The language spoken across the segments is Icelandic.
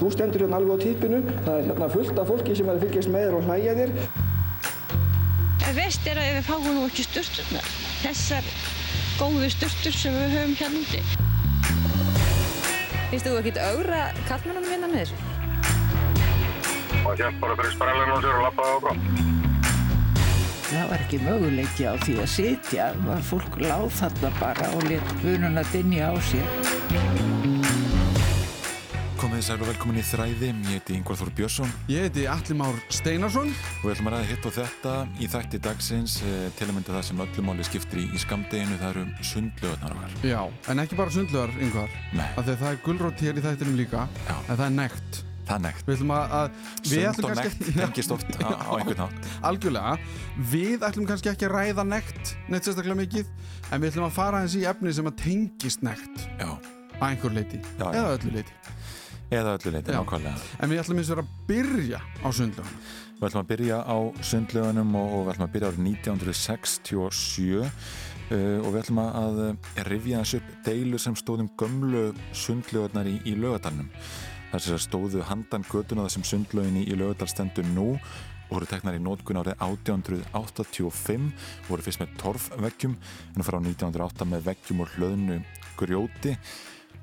Þú stendur hérna alveg á típinu, það er hérna fullt af fólki sem er að fylgjast með þér og hlæja þér. Vest er að við fáum nú ekki sturturnar, þessar góðu sturtur sem við höfum hérna úti. Fyrstu þú ekkit augra kallmennunum vinna með þessu? og hér bara fyrir sprælinn og sér og lappaði á brá. Það var ekki möguleiki á því að sitja, var fólk láð þarna bara og let vununa dinja á sér. Komið sæl og velkomin í Þræði, ég heiti Ingvar Þór Björnsson Ég heiti Alli Már Steinarsson og við ætlum að ræða hitt og þetta í þætti dagsins eh, til að mynda það sem öllumáli skiptir í, í skamdeginu, það eru sundlöðunar okkar. Já, en ekki bara sundlugar, yngvar Nei. af því að það er gulrót hér í þættinum líka Já. en það er nekt Það er nekt. Við ætlum að, að við Sund og nekt tengist oft á, á einhvern hátt. Algjörlega, við ætlum kannski ekki að ræða nekt neitt sérstaklega mikið en við ætlum að fara eins í efni sem að tengist nekt Já, að einhver leiti, Já, já. eða öllu leiti eða öllu leiti, nákvæmlega. en við ætlum eins og að byrja á sundlugan Við ætlum að byrja á sundlöðunum og, og við ætlum að byrja árið 1967 uh, og við ætlum að uh, rifja þessu upp deilu sem stóðum gömlu sundlöðunar í, í lögadalnum. Það sem stóðu handan götuna þessum sundlöginni í lögadalstendur nú voru teknar í nótkun árið 1885 voru fyrst með torfveggjum en frá 1908 með veggjum og hlöðnu grjóti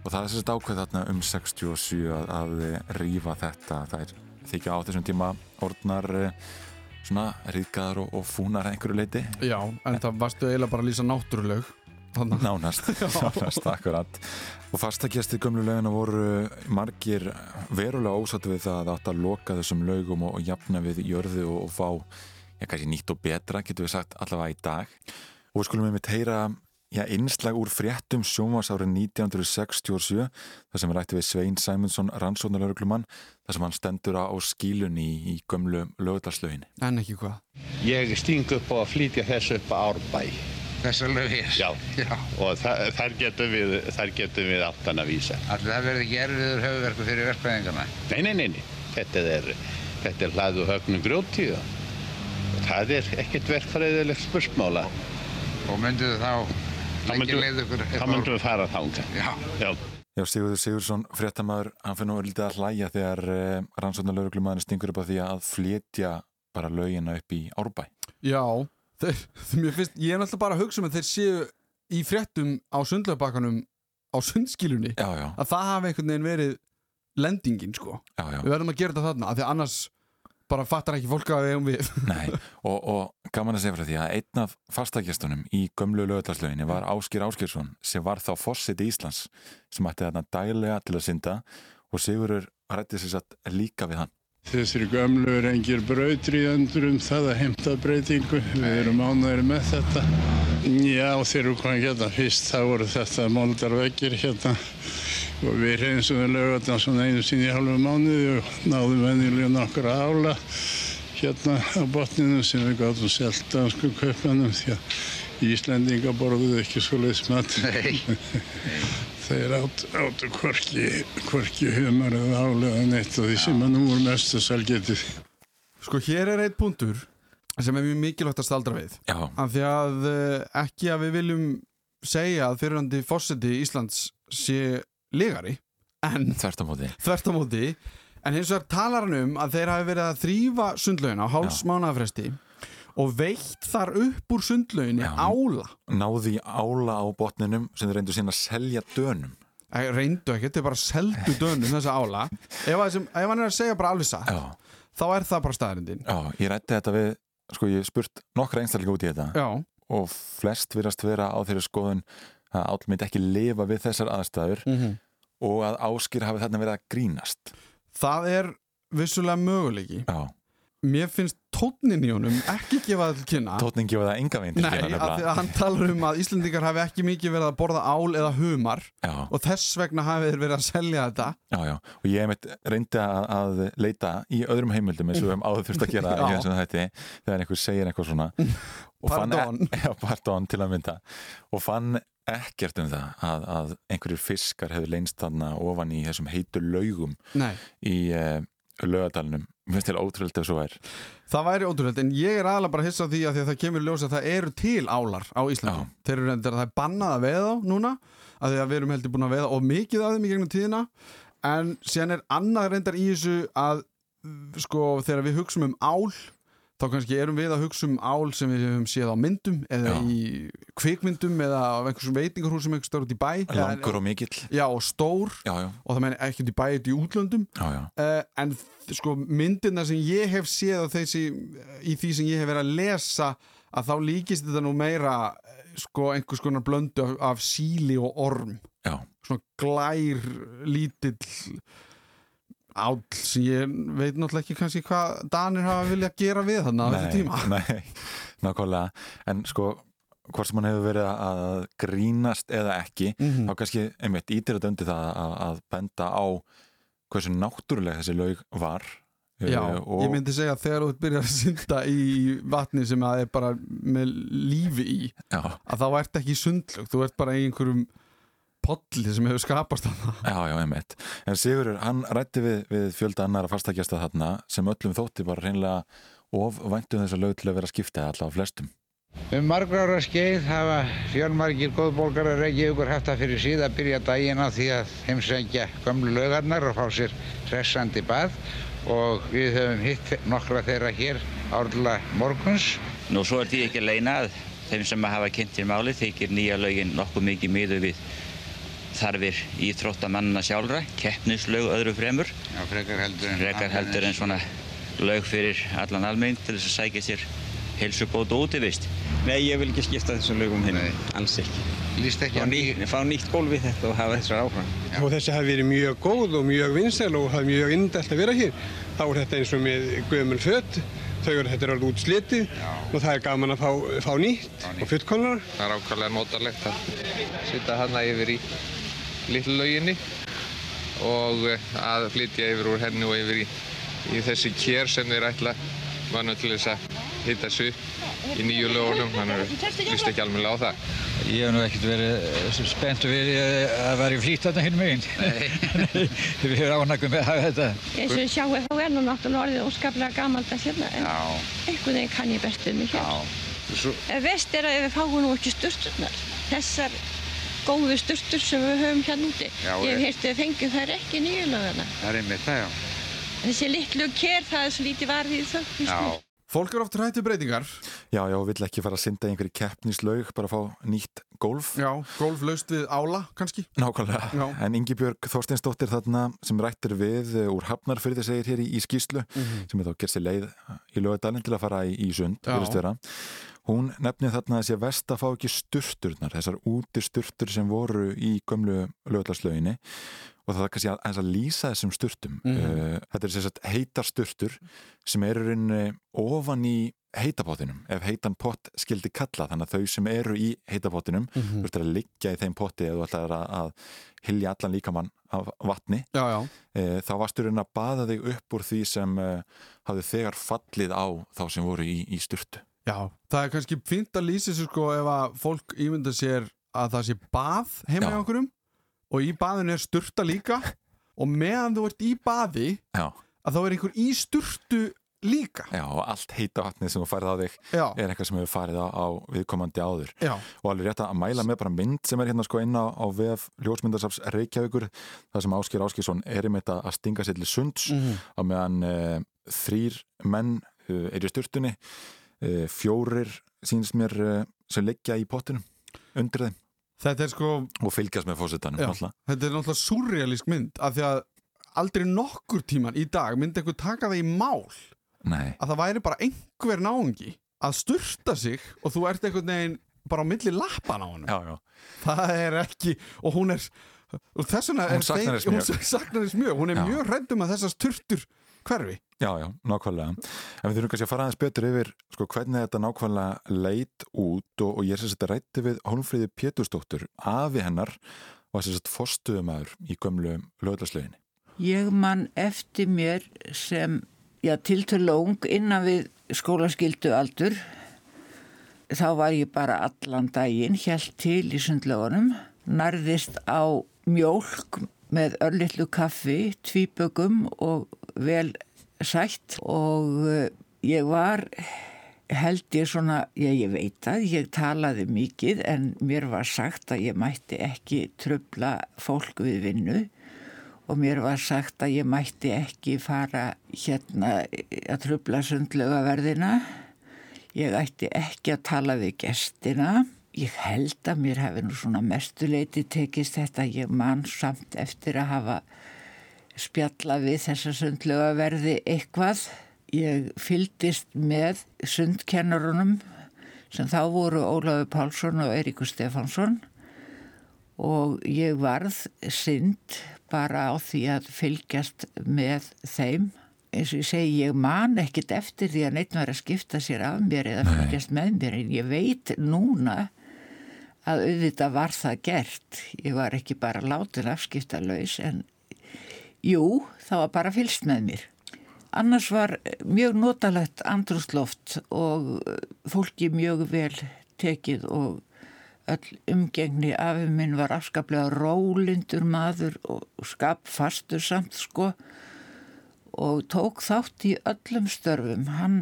og það er sérst ákveð þarna um 67 að, að rífa þetta. Það er þykja á þessum tíma orðnar eh, svona ríkaðar og, og fúnar einhverju leiti Já, en það varstu eiginlega bara að lýsa náttúruleg þannig nánast, nánast akkurat. Og fastakjastir gömlu laugina voru margir verulega ósattu við það að átt að loka þessum laugum og, og jafna við jörðu og, og fá já, kannski nýtt og betra, getur við sagt allavega í dag. Og við skulum við mitt heyra já, innslag úr fréttum sjómas árið 1967 þar sem rætti við Svein Sæmundsson rannsóknarlauglumann þar sem hann stendur á skílun í, í gömlu lögudalslauginni en ekki hvað Ég sting upp á að flytja þessu upp á Árbæ. Þessar lögir? Já. Já. Og þar, þar getum við, þar getum við áttan að vísa. Allir það verði ekki erfiður höfuverku fyrir verkfæðingarna? Nei, nei, nei, nei. Þetta er, þetta er hlaðu högnum grjóti og það er ekkert verkfræðilegt spursmála. Og mynduðu þá Þá myndum, við fara þánga. Já. Já. Já, Sigurður Sigursson, fréttamaður, hann finnur lítið að hlæja þegar eh, rannsóknarlauglumann stingur upp á því að flytja bara laugina upp í Árbæ. Já, þeir, mér finnst, ég er náttúrulega bara að hugsa um að þeir séu í fréttum á sundlaubakkanum á sundskilunni Já, já, að það hafi einhvern veginn verið lendingin sko já, já. við verðum að gera þetta þarna af því annars bara fattar ekki fólk að við eigum við Nei, og, og gaman að segja frá því að einn af fastagestunum í gömlu lögðarslauginni var Áskir Áskirsson sem var þá fossiti Íslands sem ætti þarna dælega til að synda og Sigurður rætti sér satt líka við hann. Þessir gömlu er engir brautríðandur um það að heimta breytingu. Við erum ánægir með þetta. Já, þeir eru komið hérna fyrst, þá voru þetta moldarveggir hérna og við reynsum lögum svona einu sinni í halvu mánuði og náðum venjulega nokkra ála hérna á botninu sem við gáttum selt dansku kaupmannum því að Íslendinga borðuðu ekki svo leiðsmat. Nei. Þeir átt, áttu hvorki humar eða álega neitt og því sem að nú voru mestu salgetið. sko hér er eitt punktur sem er mjög mikilvægt að staldra við Já, af því að eh, ekki að við viljum segja að fyrirhandi fósiti Íslands sé legari en þvert á móti. þvert á móti en hins vegar talar hann um að þeir hafi verið að þrýfa sundlaugin á háls mánuðafresti og veitt þar upp úr sundlauginni Já. ála. Náði ála á botninum sem þeir reyndu síðan að selja dönum. Eh, reyndu ekki, þetta er bara seldu dönum þessa ála. Ef, að þessum, ef hann er að segja bara alveg satt Já, þá er það bara staðarindin já, ég rætti þetta við, sko ég spurt nokkra einstaklega út í þetta. Já, og flest virðast vera á þeirri skoðun að Áll myndi ekki lifa við þessar aðstæður og að Áskir hafi þarna verið að grínast. það er vissulega möguleiki. Já, mér finnst tónnin í honum ekki gefa það til kynna. Tótning gefa það enga veginn til Nei, kynna af því að hann talar um að Íslendingar hafi ekki mikið verið að borða ál eða humar Já, og þess vegna hafi þeir verið að selja þetta. Já, já, og ég mitt reyndi að, að leita í öðrum heimildum eins og við höfum áður þurft að gera þætti þegar einhver segir eitthvað svona. Og fann, Pardon. já, pardon til að mynda. Og fann ekkert um það að, að einhverjir fiskar hefur leynst þarna ofan í þessum heitu laugum Nei, í uh, lögadalunum mér finnst til ótrúlega svo er. Það væri ótrúlega en ég er aðalega bara að hissa því að, því að það kemur í ljós að það eru til álar á Íslandi. Já. þeir eru reyndar að það er bannað að veiða þá núna að því að við erum heldur búin að veiða og mikið af þeim í gegnum tíðina. En síðan er annað reyndar í þessu að sko þegar við hugsum um ál þá kannski erum við að hugsa um ál sem við höfum séð á myndum eða Já. í kvikmyndum eða á einhversum veitingarhúsum einhvers stór út í bæ. Langur og mikill. Já, og stór. Já, já, og það meina ekki út í bæ, út í útlöndum. Já, já, uh, en sko myndina sem ég hef séð þessi, í því sem ég hef verið að lesa að þá líkist þetta nú meira eh, sko einhvers konar blöndu af, af síli og orm. Já. svona glær lítill áll sem ég veit náttúrulega ekki kannski hvað Danir hafa viljað gera við þarna á þessu tíma. nei, nákvæmlega. En sko, hvort sem hann hefur verið að grínast eða ekki Mhm. þá kannski, einmitt, ítir þetta undir það að, að benda á hversu náttúrulega þessi laug var. Já, Eh, og, ég myndi segja að þegar þú byrjar að synda í vatni sem að er bara með lífi í já, að þá ert ekki í sundlög, þú ert bara í einhverjum polli sem hefur skapast þarna. Já, já, einmitt. En Sigurður, hann rætti við, við fjölda annara fastagjasta þarna sem öllum þótti bara reynlega of væntum þessa laug til að vera skipta allavega flestum. Um margra ára skeið hafa fjölmargir góðbólgarar Reykjavíkur haft það fyrir síð að byrja daginn á því að heimsækja gömlu laugarnar og fá sér hressandi bað. Og við höfum hitt nokkra þeirra hér árla morguns. Nú svo er því ekki að leina að þeim sem hafa kynnt til máli þykir nýja lögin nokkuð mikið miður við þarfir íþróttamannina sjálfra, keppnislaug öðru fremur, Já, frekar heldur en... frekar heldur en svona lög fyrir allan almenning til þess að sækja sér heilsubót og útivist. Nei, ég vil ekki skipta þessum lögum hinn, Nei. alls ekki. Lýst ekki Fá, að ný, fá nýtt gólf við þetta og hafa þessar áfram. og þessi hafi verið mjög góð og mjög vinsæl og hafi mjög indælt að vera hér þá er þetta eins og með gömul fött þau eru þetta er alveg útslitið og það er gaman að fá, fá nýtt og fullkomnar Það er ákvæmlega notalegt að sitja hana yfir í litlu lauginni og að flytja yfir úr henni og yfir í, í þessi kér sem þeir ætla manna til þess að hitta upp í nýju lögunum, þannig að líst ekki alveg á það. Ég hef nú ekkert verið spennt við að vera í flýtt þarna hinn meginn. Við erum ánægum með að hafa þetta. eins og ég sjáu þá er nú náttúrulega orðið óskaplega gamaldags hérna en einhvern veginn kann ég best við mig hér. Vest er að við fáum nú ekki sturturnar. Þessar góðu sturtur sem við höfum hérna úti. Já, ég hef heyrst við fengjum þær ekki nýju lögana. það er einmitt það, já. Þessi litlu kér, það er svo lítið varðið í þau. finnst mér. Fólk eru oft rættu breytingar Já, já, vill ekki fara að synda í einhverju keppnislaug bara að fá nýtt gólf Já, gólf laust við ála kannski Nákvæmlega, Já. en Ingi Björg Þorsteinsdóttir þarna sem rættir við eh, úr Hafnarfyrði segir hér í, í skýslu Mhm. sem er þá gerst sér leið í lögadalinn til að fara í, í sund Já. virðist vera. Hún nefnir þarna að þessi vest að fá ekki sturturnar þessar úti sturtur sem voru í gömlu lögadalslauginni og það er kannski að, að lýsa þessum sturtum. Mhm. uh, þetta er sem sagt heitar sturtur sem eru rauninni ofan í heitapottinum, ef heitan pott skildi kalla, þannig að þau sem eru í heitapottinum, þú ert að liggja í þeim potti eða þú ætlar að, að hilja allan líkamann af vatni. Já, já. E, þá varstu raunin að baða þig upp úr því sem e, hafði þegar fallið á þá sem voru í, í sturtu Já, það er kannski fínt að lýsa sér sko ef að fólk ímynda sér að það sé bað heima hjá okkurum og í baðinu er sturta líka og meðan þú ert í baði Já. að þá er einhver í sturtu líka Já, og allt heita vatnið sem þú færið á þig Já. er eitthvað sem hefur farið á, á viðkomandi áður Já. og alveg rétt að mæla með bara mynd sem er hérna sko inn á, á vef ljósmyndarsafs Reykjavíkur það sem Áskir Áskisson er um þetta að stinga sér til sunds Mhm. á meðan e, þrýr menn e, er í sturtunni fjórir sínist mér e, sem liggja í pottinum undir þeim sko og fylgjast með fósitanum Já, þetta er náttúrulega surrealísk mynd af því að aldrei nokkur tíman í dag myndi einhver taka það í mál Nei. að það væri bara einhver náungi að sturta sig og þú ert einhvern veginn bara á milli lappan á já. það er ekki og hún er og þess vegna er hún mjög. saknar þess mjög hún er Já. mjög hræddum að þessar sturtur hverfi Já, já, nákvæmlega. En við þurfum kannski að fara aðeins betur yfir sko, hvernig þetta nákvæmlega leit út og, og ég er sem sagt að rætti við Hólmfríði Pétursdóttur, afi hennar og sem sagt fostuðumæður í gömlu lögðarslöginni. Ég man eftir mér sem, já, tiltölu innan við skólaskildu aldur. Þá var ég bara allan daginn, hjælt til í sundlögunum, nærðist á mjólk með örlittlu kaffi, tvíbögum og vel sætt og eh, ég var held ég svona, já ég veit að ég talaði mikið en mér var sagt að ég mætti ekki tröfla fólk við vinnu og mér var sagt að ég mætti ekki fara hérna að trubla sundlega verðina. Ég ætti ekki að tala við gestina. Ég held að mér hefði nú svona mestuleiti tekist þetta. Ég man samt eftir að hafa spjalla við þessa sundlega verði eitthvað. Ég fyldist með sundkennarunum sem þá voru Ólafur Pálsson og Eiríkur Stefánsson og ég varð synd bara á því að fylgjast með þeim. Eins og ég segi, ég man ekkit eftir því að neitt var að skipta sér af mér eða fylgjast með mér en ég veit núna að auðvitað var það gert. Ég var ekki bara látin afskipta laus en jú, það var bara fylgst með mér. Annars var mjög notalegt andrúsloft og fólki mjög vel tekið og öll umgengni afið minn var afskaplega rólindur maður og skapfastur samt sko og tók þátt í öllum störfum. Hann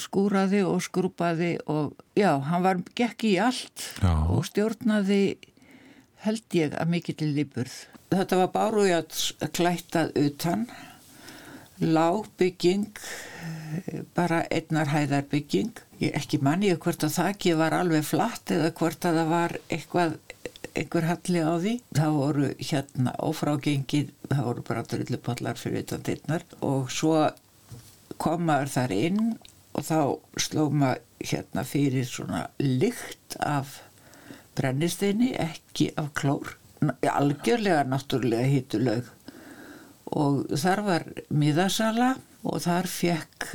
skúraði og skrúpaði og já, hann var gekk í allt já. og stjórnaði held ég að mikill í líburð. Þetta var bárujátt klættað utan lágbygging bara einnar hæðar bygging ég ekki manni hvort að þakki var alveg flatt eða hvort að það var eitthvað einhver halli á því það voru hérna ófrágengið það voru bara drullupollar fyrir utan dittnar og svo komaður þar inn og þá sló maður hérna fyrir svona lykt af brennisteini ekki af klór algjörlega náttúrulega hittuleg og þar var miðasala og þar fekk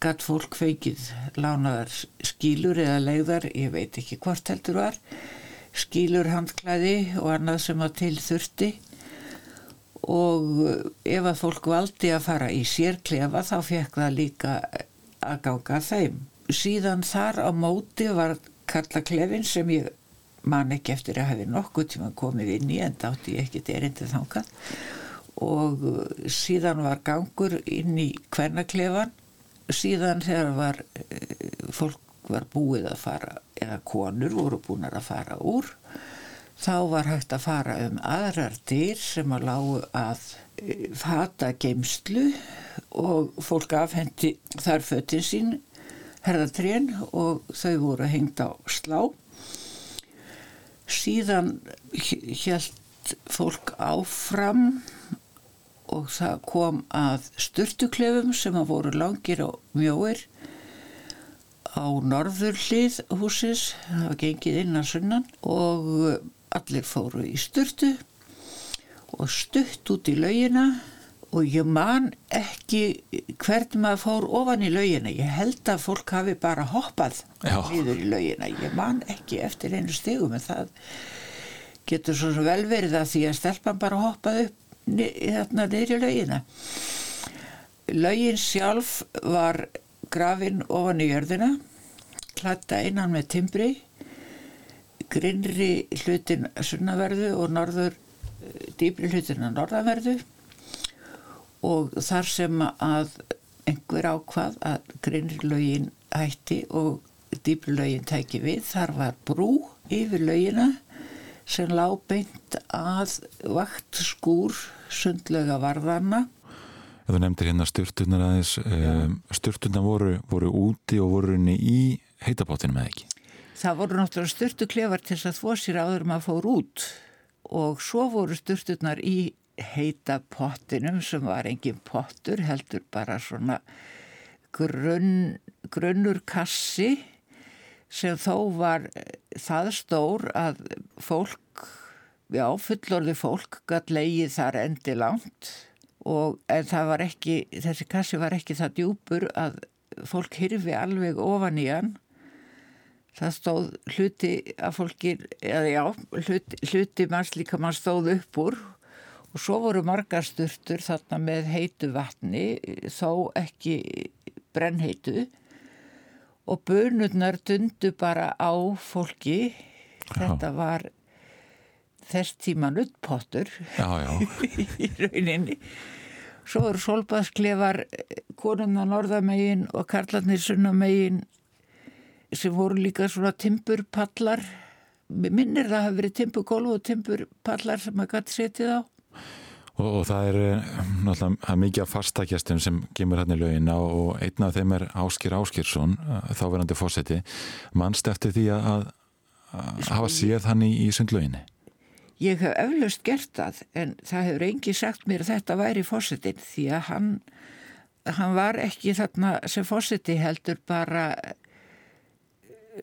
gatt fólk feikið lánaðar skýlur eða leiðar, ég veit ekki hvort heldur var, skýlur handklæði og annað sem að til þurfti. Og ef að fólk valdi að fara í sérklefa þá fekk það líka að gáka þeim. Síðan þar á móti var Karla Klefin sem ég man ekki eftir að hafi nokkuð tíma komið inn í en dátti ég ekkert erindið þangað. Og síðan var gangur inn í kvennaklefan síðan þegar var fólk var búið að fara eða konur voru búin að fara úr þá var hægt að fara um aðrar dyr sem að lágu að fata geimslu og fólk afhendi þar föttin sín herðatrén og þau voru hengt á slá. Síðan helt fólk áfram og það kom að styrtuklefum sem að voru langir og mjóir á norður hlið húsis, það var gengið inn að sunnan og allir fóru í styrtu og stutt út í laugina og ég man ekki hvern maður fór ofan í laugina. Ég held að fólk hafi bara hoppað nýður í laugina, ég man ekki eftir einu stegum en það getur svo vel verið að því að stelpan bara hoppað upp hérna neyri laugina. Laugin sjálf var grafin ofan í jörðina klatta einan með timbri grinnri hlutin sunnaverðu og norður dýbri hlutin að norðaverðu og þar sem að einhver ákvað að grinnri laugin hætti og dýbri laugin tæki við þar var brú yfir laugina sem lág beint að vakt skúr sundlega varðana. Þú nefndir hérna styrtunar aðeins, um, styrtunar voru, voru úti og voru í heitabátinu með ekki? Það voru náttúrulega styrtuklefar til þess að þvó sér áður maður fór út og svo voru styrtunar í heitapottinum sem var engin pottur, heldur bara svona grunn, grunnur kassi sem þó var það stór að fólk, já fullorði fólk gætt leið þar endi langt og en það var ekki, þessi kassi var ekki það djúpur að fólk hyrfi alveg ofan í hann. Það stóð hluti að fólki, eða já, hluti, hluti manns líka mann stóð upp úr og svo voru margar sturtur þarna með heitu vatni, þó ekki brennheitu og bönurnar dundu bara á fólki. Þetta var þess tíma nuttpottur í rauninni. Svo voru solbaðsklefar konunna norðamegin og karlarnir sunnamegin sem voru líka svona timpurpallar minnir það hafi verið timpurgólu og timpurpallar sem maður gæti setið á Og, og það er eh, náttúrulega mikið af fastakjastum sem kemur hérna í lögin og einn af þeim er Áskir Áskirsson, þáverandi fósetti. Manst eftir því að, að hafa séð hann í, í sundlöginni? Ég hef eflaust gert það en það hefur engi sagt mér að þetta væri fósettin því að hann, hann var ekki þarna sem fósetti heldur bara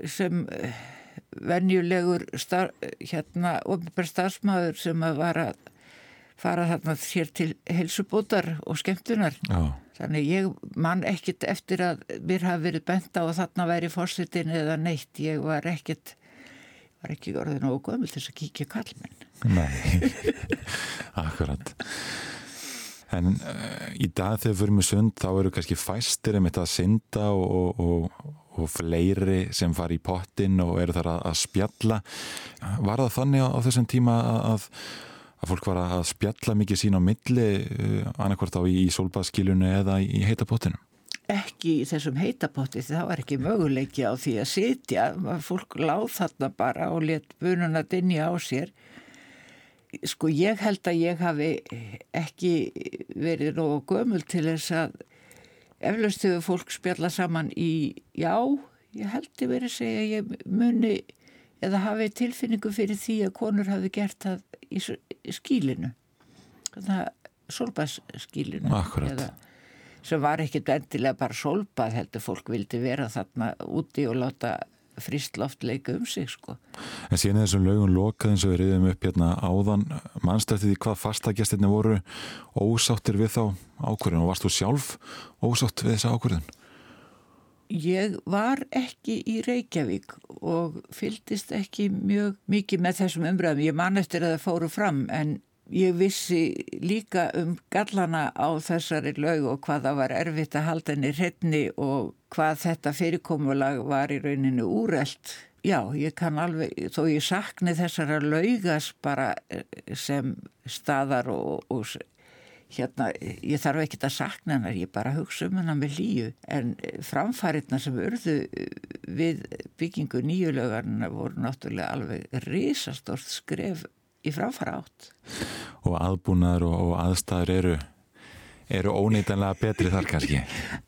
sem venjulegur star, hérna ofnbær starfsmæður sem að var að fara þarna sér til helsubótar og skemmtunar. Já. Þannig ég man ekkit eftir að mér hafi verið bent á að þarna væri fórsetin eða neitt. Ég var ekkit, var ekki orðin og gömul þess að kíkja kallmenn. Nei, akkurat. En uh, í dag þegar við fyrir með sund þá eru kannski fæstir um þetta að synda og, og, og fleiri sem fari í pottin og eru þar að, að spjalla. Var það þannig á, á þessum tíma að, að fólk var að spjalla mikið sín á milli uh, annarkvært á í, í solbaðskilunu eða í, í heitapottinu? Ekki í þessum heitapotti það var ekki möguleiki á því að sitja. Fólk láð þarna bara og let bununa dinja á sér sko ég held að ég hafi ekki verið nógu gömul til þess að eflaust hefur fólk spjalla saman í já, ég held að verið segja ég muni eða hafi tilfinningu fyrir því að konur hafi gert það í skílinu Akkurat. Sem var ekkit endilega bara solbað heldur fólk vildi vera þarna úti og láta fristloft leika um sig sko. En síðan þessum lögum lokað eins og við reyðum upp hérna áðan mannstætti því hvað fastagestirni voru ósáttir við þá ákvörðun og varst þú sjálf ósátt við þessa ákvörðun? Ég var ekki í Reykjavík og fyldist ekki mjög mikið með þessum umræðum. Ég man eftir að það fóru fram en ég vissi líka um gallana á þessari lög og hvað það var erfitt að halda henni hrenni og hvað þetta fyrirkomulag var í rauninu úrelt. Já, ég kann alveg, þó ég sakni þessara laugas bara eh, sem staðar og, og hérna, ég þarf ekki að sakna hennar, ég bara hugsa um hennar með líu. En framfæriðna sem urðu við byggingu nýjulögarna voru náttúrulega alveg risastórt skref í framfæra átt. Og aðbúnaður og, og aðstæður eru, eru ónýtanlega betri þar kannski?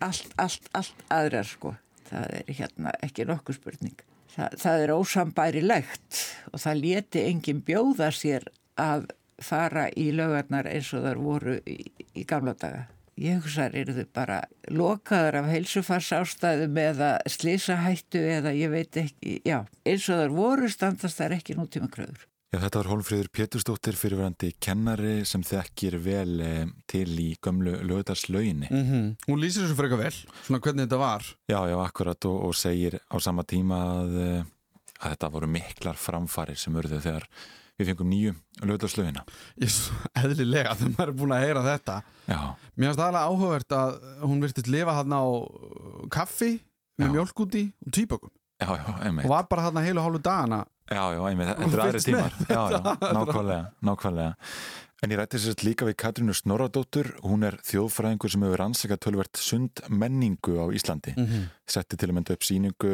Allt, allt, allt aðrar sko. Það er hérna ekki nokkuð spurning. Það, það er ósambærilegt og það leti enginn bjóða sér að fara í lögarnar eins og þar voru í, í gamla daga. Ég hugsaður eru þau bara lokaður af heilsufars ástæðum eða slísahættu eða ég veit ekki, já, eins og þar voru standast þar ekki nútíma kröður. Já, þetta var Hólfríður Pétursdóttir fyrirverandi kennari sem þekkir vel eh, til í gömlu lögðarslauginni. Mm -hmm. Hún lýsir þessu eitthvað vel, svona hvernig þetta var. Já, já, akkurat og, og segir á sama tíma að, eh, að þetta voru miklar framfarir sem urðu þegar við fengum nýju lögðarslaugina. Ég eðlilega þegar maður er búin að heyra þetta. Já. Mér finnst það alveg áhugavert að hún virtist lifa hann á kaffi með mjölk úti og týpökum. Já, já, einmitt. Og var bara hann að heilu hálfu dagana. Já, já, einmitt, þetta eru aðri tímar. Já, já, nákvæmlega, nákvæmlega. En ég rætti sér líka við Katrínu Snorradóttur. Hún er þjóðfræðingur sem hefur ansakað tölvert sund menningu á Íslandi. Mm -hmm. setti til að mynda upp síningu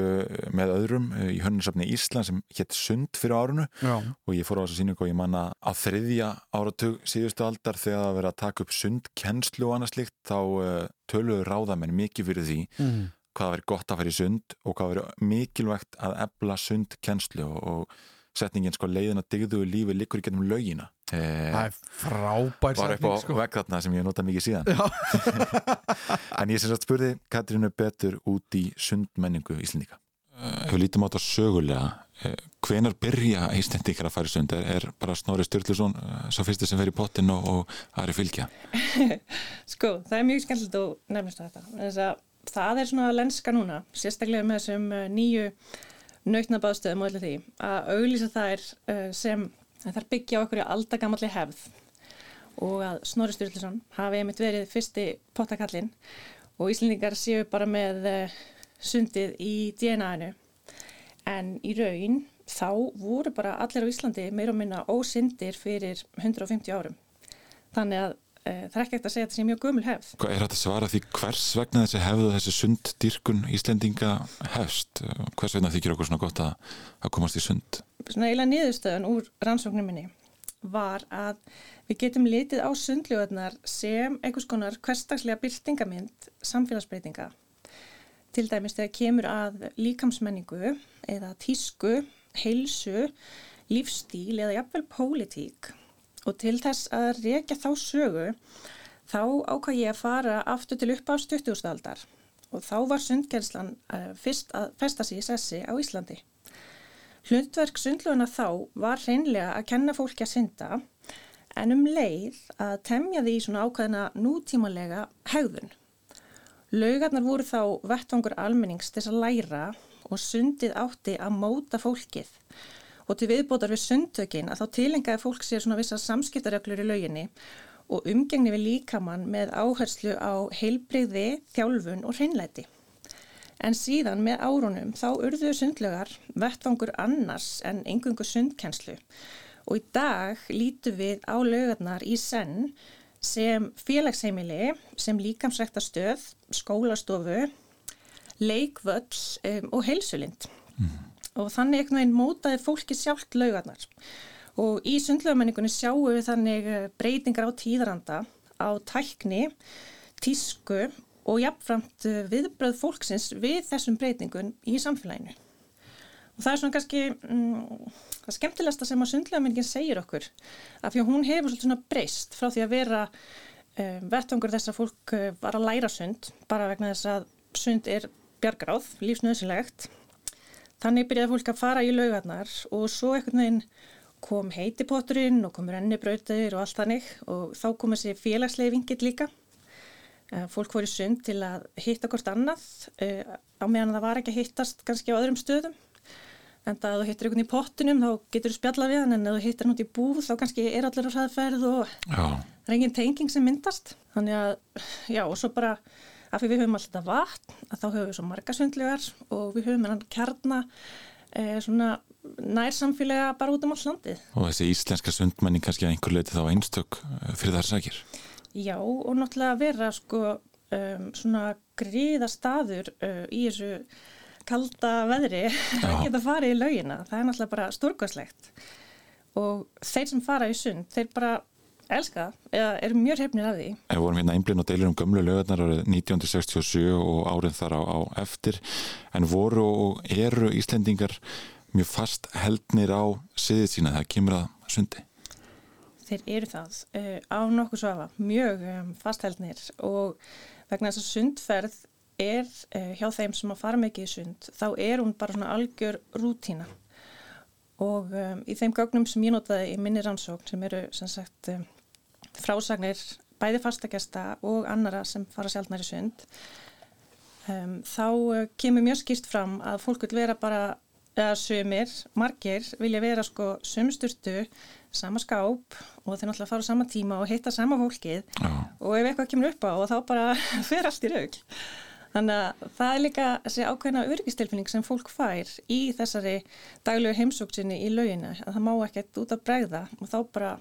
með öðrum í hönninsafni Ísland sem hétt Sund fyrir árunu já. og ég fór á þessu síningu og ég manna á þriðja áratug síðustu aldar þegar það verið að taka upp sundkennslu og annað slikt þá uh, töluður ráðamenn mikið fyrir því. Mm -hmm hvað verið gott að fara í sund og hvað verið mikilvægt að ebla sundkennslu og, og setningin sko leiðin að digðuðu lífi likur í gennum laugina. Eh, Það er frábær Var upp á sko. vegg þarna sem ég nota mikið síðan. En ég sem sagt spurði Katrínu betur út í sundmenningu Íslandíka Ef við lítum á þetta sögulega. Hvenar byrja Íslandíkar að fara í sund? Er, er bara Snorri Sturluson svo fyrstu sem fer í pottin og, og aðri fylgja? Sko, það er mjög skemmtilegt og nefnist þetta. Þess að það er svona lenska núna, sérstaklega með þessum nýju nautnabaðstöðum og öllu því, að auglýsa þær sem þær byggja okkur í aldagamalli hefð. Og að Snorri Sturluson hafi einmitt verið fyrsti pottakallin og Íslandingar séu bara með sundið í DNA-inu en í raun þá voru bara allir á Íslandi meira og minna ósindir fyrir 150 árum. Þannig að það er ekki ekkert að segja að þetta sé mjög gömul hefð. Er þetta svara því hvers vegna þessi hefðu þessi sunddýrkun Íslendinga hefst? Hvers vegna þykir okkur svona gott að, að komast í sund? Svona eiginlega niðurstöðun úr rannsóknum minni var að við getum litið á sundljóðarnar sem einhvers konar hverstagslega byrtingamind samfélagsbreytinga. Til dæmis þegar kemur að líkamsmenningu eða tísku, heilsu, lífstíl eða jafnvel pólitík og til þess að reykja þá sögu þá ákvað ég að fara aftur til upp á stuttuðustaldar og þá var sundgerðslan uh, fyrst að festa sig í sessi á Íslandi. Hlutverk sundluguna þá var hreinlega að kenna fólki að synda en um leið að temja því svona ákveðina nútímalega hegðun. Laugarnar voru þá vettvangur almennings til að læra og sundið átti að móta fólkið og til viðbótar við sundtökin að þá tilengaði fólk sér svona vissar samskiptarreglur í lauginni og umgengni við líkamann með áherslu á heilbreyði, þjálfun og hreinleiti. En síðan með árunum þá urðuðu sundlögar vettvangur annars en engungu sundkenslu og í dag lítu við á lögarnar í senn sem félagsheimili, sem líkamsræktastöð, skólastofu, leikvöll um, og heilsulind. Mm. Og þannig einhvern veginn mótaði fólki sjálft lögarnar. Og í sundlögamenningunni sjáum við þannig eh, breytingar á tíðranda, á tækni, tísku og jafnframt eh, viðbröð fólksins við þessum breytingun í samfélaginu. Og það er svona kannski mm, það skemmtilegsta sem að sundlegamenningin segir okkur af því að hún hefur svona breyst frá því að vera um, vettvangur þess að fólk var að læra sund bara vegna þess að sund er bjargráð, lífsnöðsilegt. Þannig byrjaði fólk að fara í laugarnar og svo einhvern veginn kom heitipotturinn og kom rennibrautir og allt þannig og þá kom þessi félagslegi vingill líka. Fólk voru sund til að hitta hvort annað á meðan það var ekki að hittast kannski á öðrum stöðum en það að þú hittir einhvern í pottinum þá getur þú spjalla við hann en ef þú hittir hann út í búð þá kannski er allir á hraðferð og já. það er engin tenging sem myndast þannig að, já og svo bara af því við höfum alltaf vatn að þá höfum við svo marga sundlegar og við höfum hann kjarna eh, svona nærsamfélaga bara út um all landið. Og þessi íslenska sundmenning kannski að einhver leiti þá einstök fyrir þar sækir Já og náttúrulega vera sko um, svona gríða staður uh, í þessu kalda veðri að geta farið í laugina. Það er náttúrulega bara stórgóðslegt og þeir sem fara í sund, þeir bara elska eða eru mjög hefnir af því. Við vorum hérna einblinn og deilir um gömlu lögurnar árið 1967 og árið þar á, á eftir. En voru og eru Íslendingar mjög fast heldnir á siðið sína þegar kemur að sundi? Þeir eru það uh, á nokkuð svafa, mjög um, fastheldnir og vegna þess að sundferð er uh, hjá þeim sem að fara mikið í sund, þá er hún bara svona algjör rútína. Og um, í þeim gögnum sem ég notaði í minni rannsókn sem eru sem sagt um, frásagnir bæði fastakesta og annara sem fara sjálfnar í sund um, þá uh, kemur mjög skýrt fram að fólk vil vera bara eða sömur, margir vilja vera sko sömsturtu, sama skáp og þeir náttúrulega fara á sama tíma og hitta sama fólkið Já. og ef eitthvað kemur upp á og þá bara fer allt í raugl Þannig að það er líka þessi ákveðna örgistilfinning sem fólk fær í þessari daglegu heimsóksinni í lauginu að það má ekkert út að bregða og þá bara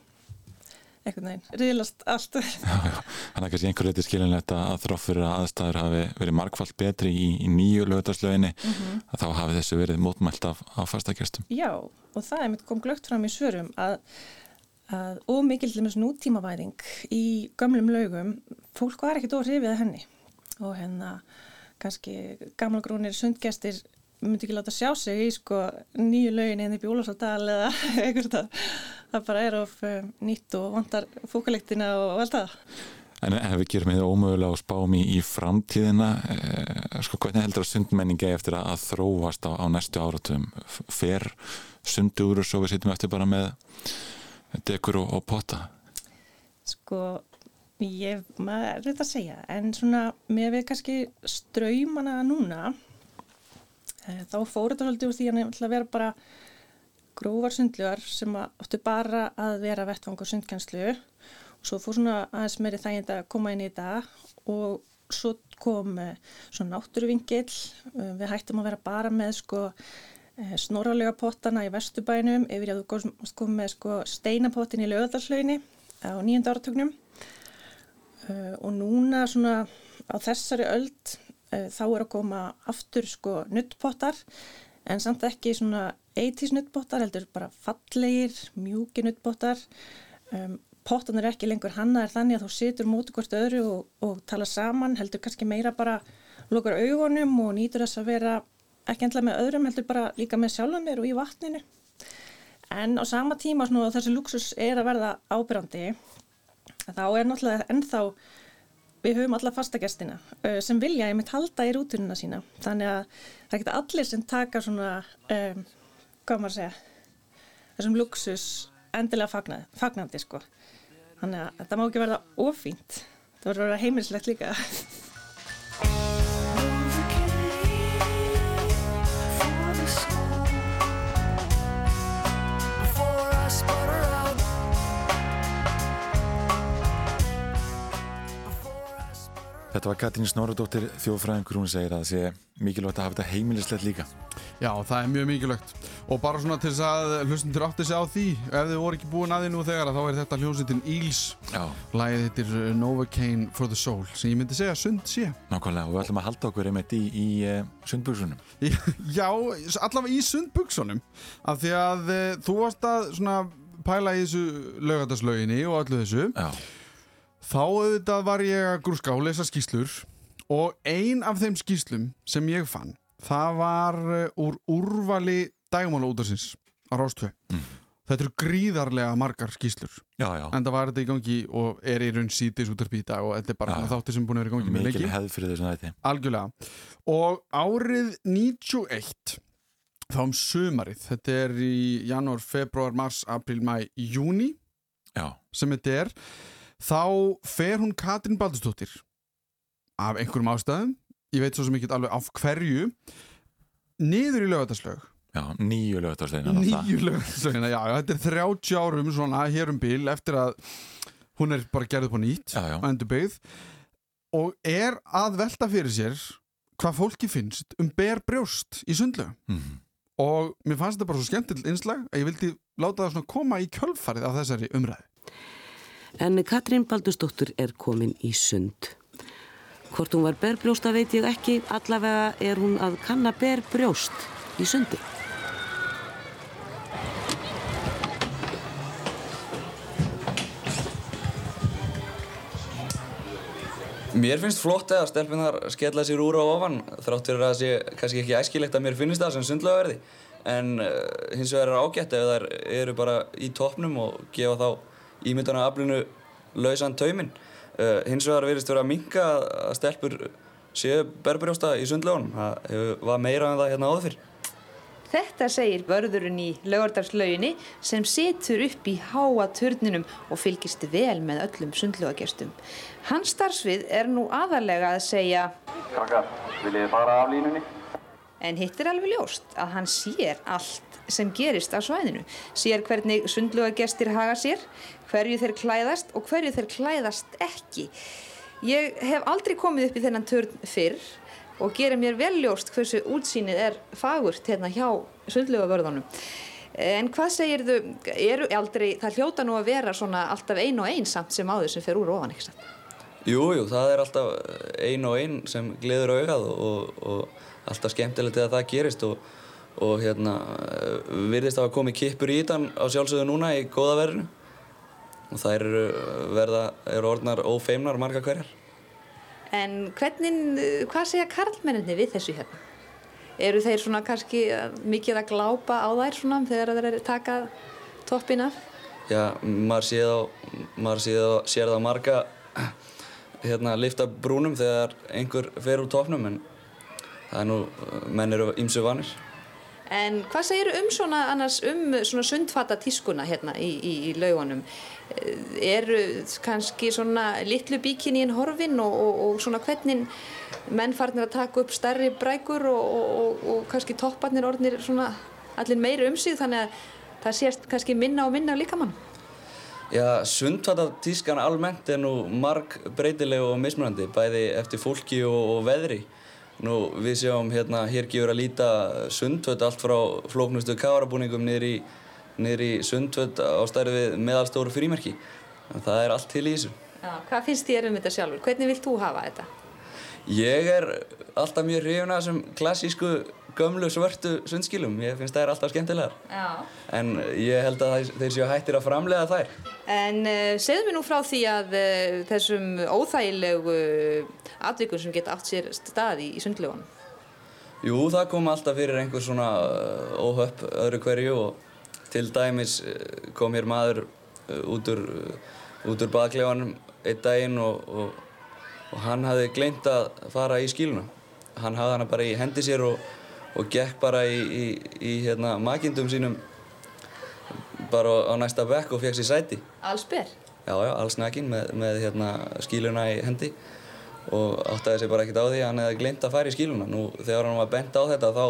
eitthvað neinn, riðlast allt. Þannig að kannski einhver leiti skilinlegt að þrófur að aðstæður hafi verið markvallt betri í, í nýju lögdarslöginni mm -hmm. að þá hafi þessu verið mótmælt af, af fastakjastum. Já, og það kom glögt fram í svörum að, að ómikildumins nútímavæðing í gömlum lögum, fólk var ekkert óhrifið henni og hérna kannski gamlagrúnir sundgestir myndi ekki láta sjá sig í sko nýju lögin eða hérna í bjólasadal eða eitthvað það bara er of um, nýtt og vantar fókalektina og vel það. En ef við gerum þetta ómögulega og spáum í, framtíðina eh, sko hvernig heldur að sundmenningi eftir að, að þróast á, á næstu áratum fer sundur og svo við sittum eftir bara með dekur og, og potta? Sko Ég, maður er þetta að segja, en svona með við kannski ströymana núna, þá fór þetta svolítið úr því að vera bara grófar sundlugar sem áttu bara að vera vettvangur sundkjænslu og svo fór svona aðeins meiri þægind að koma inn í það og svo kom e, svona náttúruvingil, e, við hættum að vera bara með sko snoralega pottana í vestubænum yfir að þú kom með sko steinapottin í löðarslöginni á nýjönda áratögnum og núna svona á þessari öld þá er að koma aftur sko nuttpottar en samt ekki svona 80s nuttbóttar, heldur bara fallegir, mjúki nuttbóttar. Um, Pottan er ekki lengur hannaðir þannig að þú situr móti hvort öðru og, og tala saman, heldur kannski meira bara lókar augunum og nýtur þess að vera ekki endla með öðrum, heldur bara líka með sjálfanir og í vatninu. En á sama tíma svona, þessi luxus er að verða ábyrrandi, þá er náttúrulega ennþá, við höfum alla fastagestina sem vilja einmitt halda í rútununa sína. Þannig að það geta allir sem taka svona, um, hvað maður segja, þessum luxus endilega fagnandi, fagnandi sko. Þannig að þetta má ekki verða ofínt. Það verður að vera heimilislegt líka. Þetta var Katrín Snorradóttir þjóðfræðingur, hún segir að það sé mikilvægt að hafa þetta heimilislegt líka. Já, það er mjög mikilvægt. Og bara svona til þess að hlustundur átti sig á því ef þið voru ekki búin að því nú þegar þá er þetta hljómsveitin Eels. Lagið hittir Novocaine for the Soul sem ég myndi segja sund sé. Nákvæmlega og við ætlum að halda okkur einmitt í, í uh, sundbuksunum Já, allavega í sundbuksunum af því að uh, þú varst að svona pæla í þessu lögataslöginni og öllu þessu. Já. Þá auðvitað var ég að grúska og lesa skýslur og ein af þeim skýslum sem ég fann það var uh, úr úrvali dægumála útarsins á Rástvö mm. þetta eru gríðarlega margar skýslur já, já. en það var þetta í gangi og er í raun sítis útarpi í dag og þetta er bara já, þáttir sem búin að vera í gangi með lengi. mikil hefð fyrir þessum þætti. Algjörlega. Og árið 91 þá um sömarið þetta er í janúar, februar, mars, april, mæ, júni sem þetta er þá fer hún Katrin Baldurstóttir af einhverjum ástæðum ég veit svo sem ekki alveg af hverju niður í lögataslög Já, nýju lögataslögina Nýju lögataslögina, já, þetta er 30 árum svona hér um bil eftir að hún er bara gerðið på nýtt já, já. byggð. Og er að velta fyrir sér hvað fólki finnst um ber brjóst í sundlögu mm -hmm. og mér fannst þetta bara svo skemmtilegt einslag að ég vildi láta það svona koma í kjölfarið af þessari umræði En Katrín Baldursdóttur er komin í sund. Hvort hún var berbrjósta veit ég ekki, allavega er hún að kanna berbrjóst í sundi. Mér finnst flott að stelpunar skella sér úr á ofan þrátt fyrir að það sé kannski ekki æskilegt að mér finnist það sem sundlögaverði en uh, hins vegar er ágætt ef þær eru bara í toppnum og gefa þá ímyndana aflinu lausan tauminn. Uh, hins vegar verðist vera að minka að stelpur séu berbrjósta í sundlögunum. Það var meira en það hérna áður fyrr. Þetta segir vörðurinn í lögardarslauginni sem situr upp í háa turninum og fylgist vel með öllum sundlögagestum. Hans starfsvið er nú aðalega að segja Krakkar, viljið þið fara af línunni? En hitt er alveg ljóst að hann sér allt sem gerist á svæðinu. Sér hvernig sundlögagestir haga sér, hverju þeir klæðast og hverju þeir klæðast ekki. Ég hef aldrei komið upp í þennan törn fyrr og gerir mér vel ljóst hversu útsýnið er fagurt hérna hjá sundlögavörðunum. En hvað segir þau, eru aldrei, það hljóta nú að vera svona alltaf ein og ein samt sem áður sem fer úr ofan, ekki satt? Jú, jú, það er alltaf ein og ein sem gleður augað og, og alltaf skemmtilegt að það gerist og, og hérna virðist að hafa komið kippur í þann á sjálfsögðu núna í góða verðinu og það eru verða, eru orðnar ófeimnar marga hverjar. En hvernig, hvað segja karlmenninni við þessu hérna? Eru þeir svona kannski mikið að glápa á þær svona þegar þeir eru takað toppina? Já, maður séð á, maður séð á, séð á marga hérna lifta brúnum þegar einhver fer úr toppnum en það er nú, menn eru ímsu vanir. En hvað segir um svona annars um svona sundfata tískuna hérna í, í, í laugunum? Eru kannski svona litlu bíkinni í horfin og, og, og svona hvernig menn farnir að taka upp stærri brækur og, og kannski topparnir orðnir svona allir meiri um sig þannig að það sést kannski minna og minna líka mann? Já, sundfata tískan almennt er nú marg breytileg og mismunandi bæði eftir fólki og veðri. Nú við sjáum hérna, hér gefur að líta sundföt allt frá flóknustu kavarabúningum niður í, í sundföt á stærði við meðalstóru frímerki. Það er allt til í þessu. Já, hvað finnst þér um þetta sjálfur? Hvernig vilt þú hafa þetta? Ég er alltaf mjög hrifin að þessum klassísku gömlu svörtu sundskilum, ég finnst þær alltaf skemmtilegar Já. en ég held að þeir séu hættir að framlega þær En uh, segðu mér nú frá því að uh, þessum óþægilegu atvikum sem geta átt sér stað í, sundlögunum. Jú, það kom alltaf fyrir einhver svona óhöpp öðru hverju og til dæmis kom hér maður út úr, úr baðklefanum einn daginn og, og, og hann hafði gleymt að fara í skíluna. Hann hafði hana bara í hendi sér og, og gekk bara í, í, í hérna, makindum sínum bara á næsta bekk og fekk sér sæti. Allsber? Já, já, alls nakin með, með hérna, skíluna í hendi og áttaði sig bara ekkert á því að hann hefði glemt að fara í skíluna. Nú þegar hann var bent á þetta þá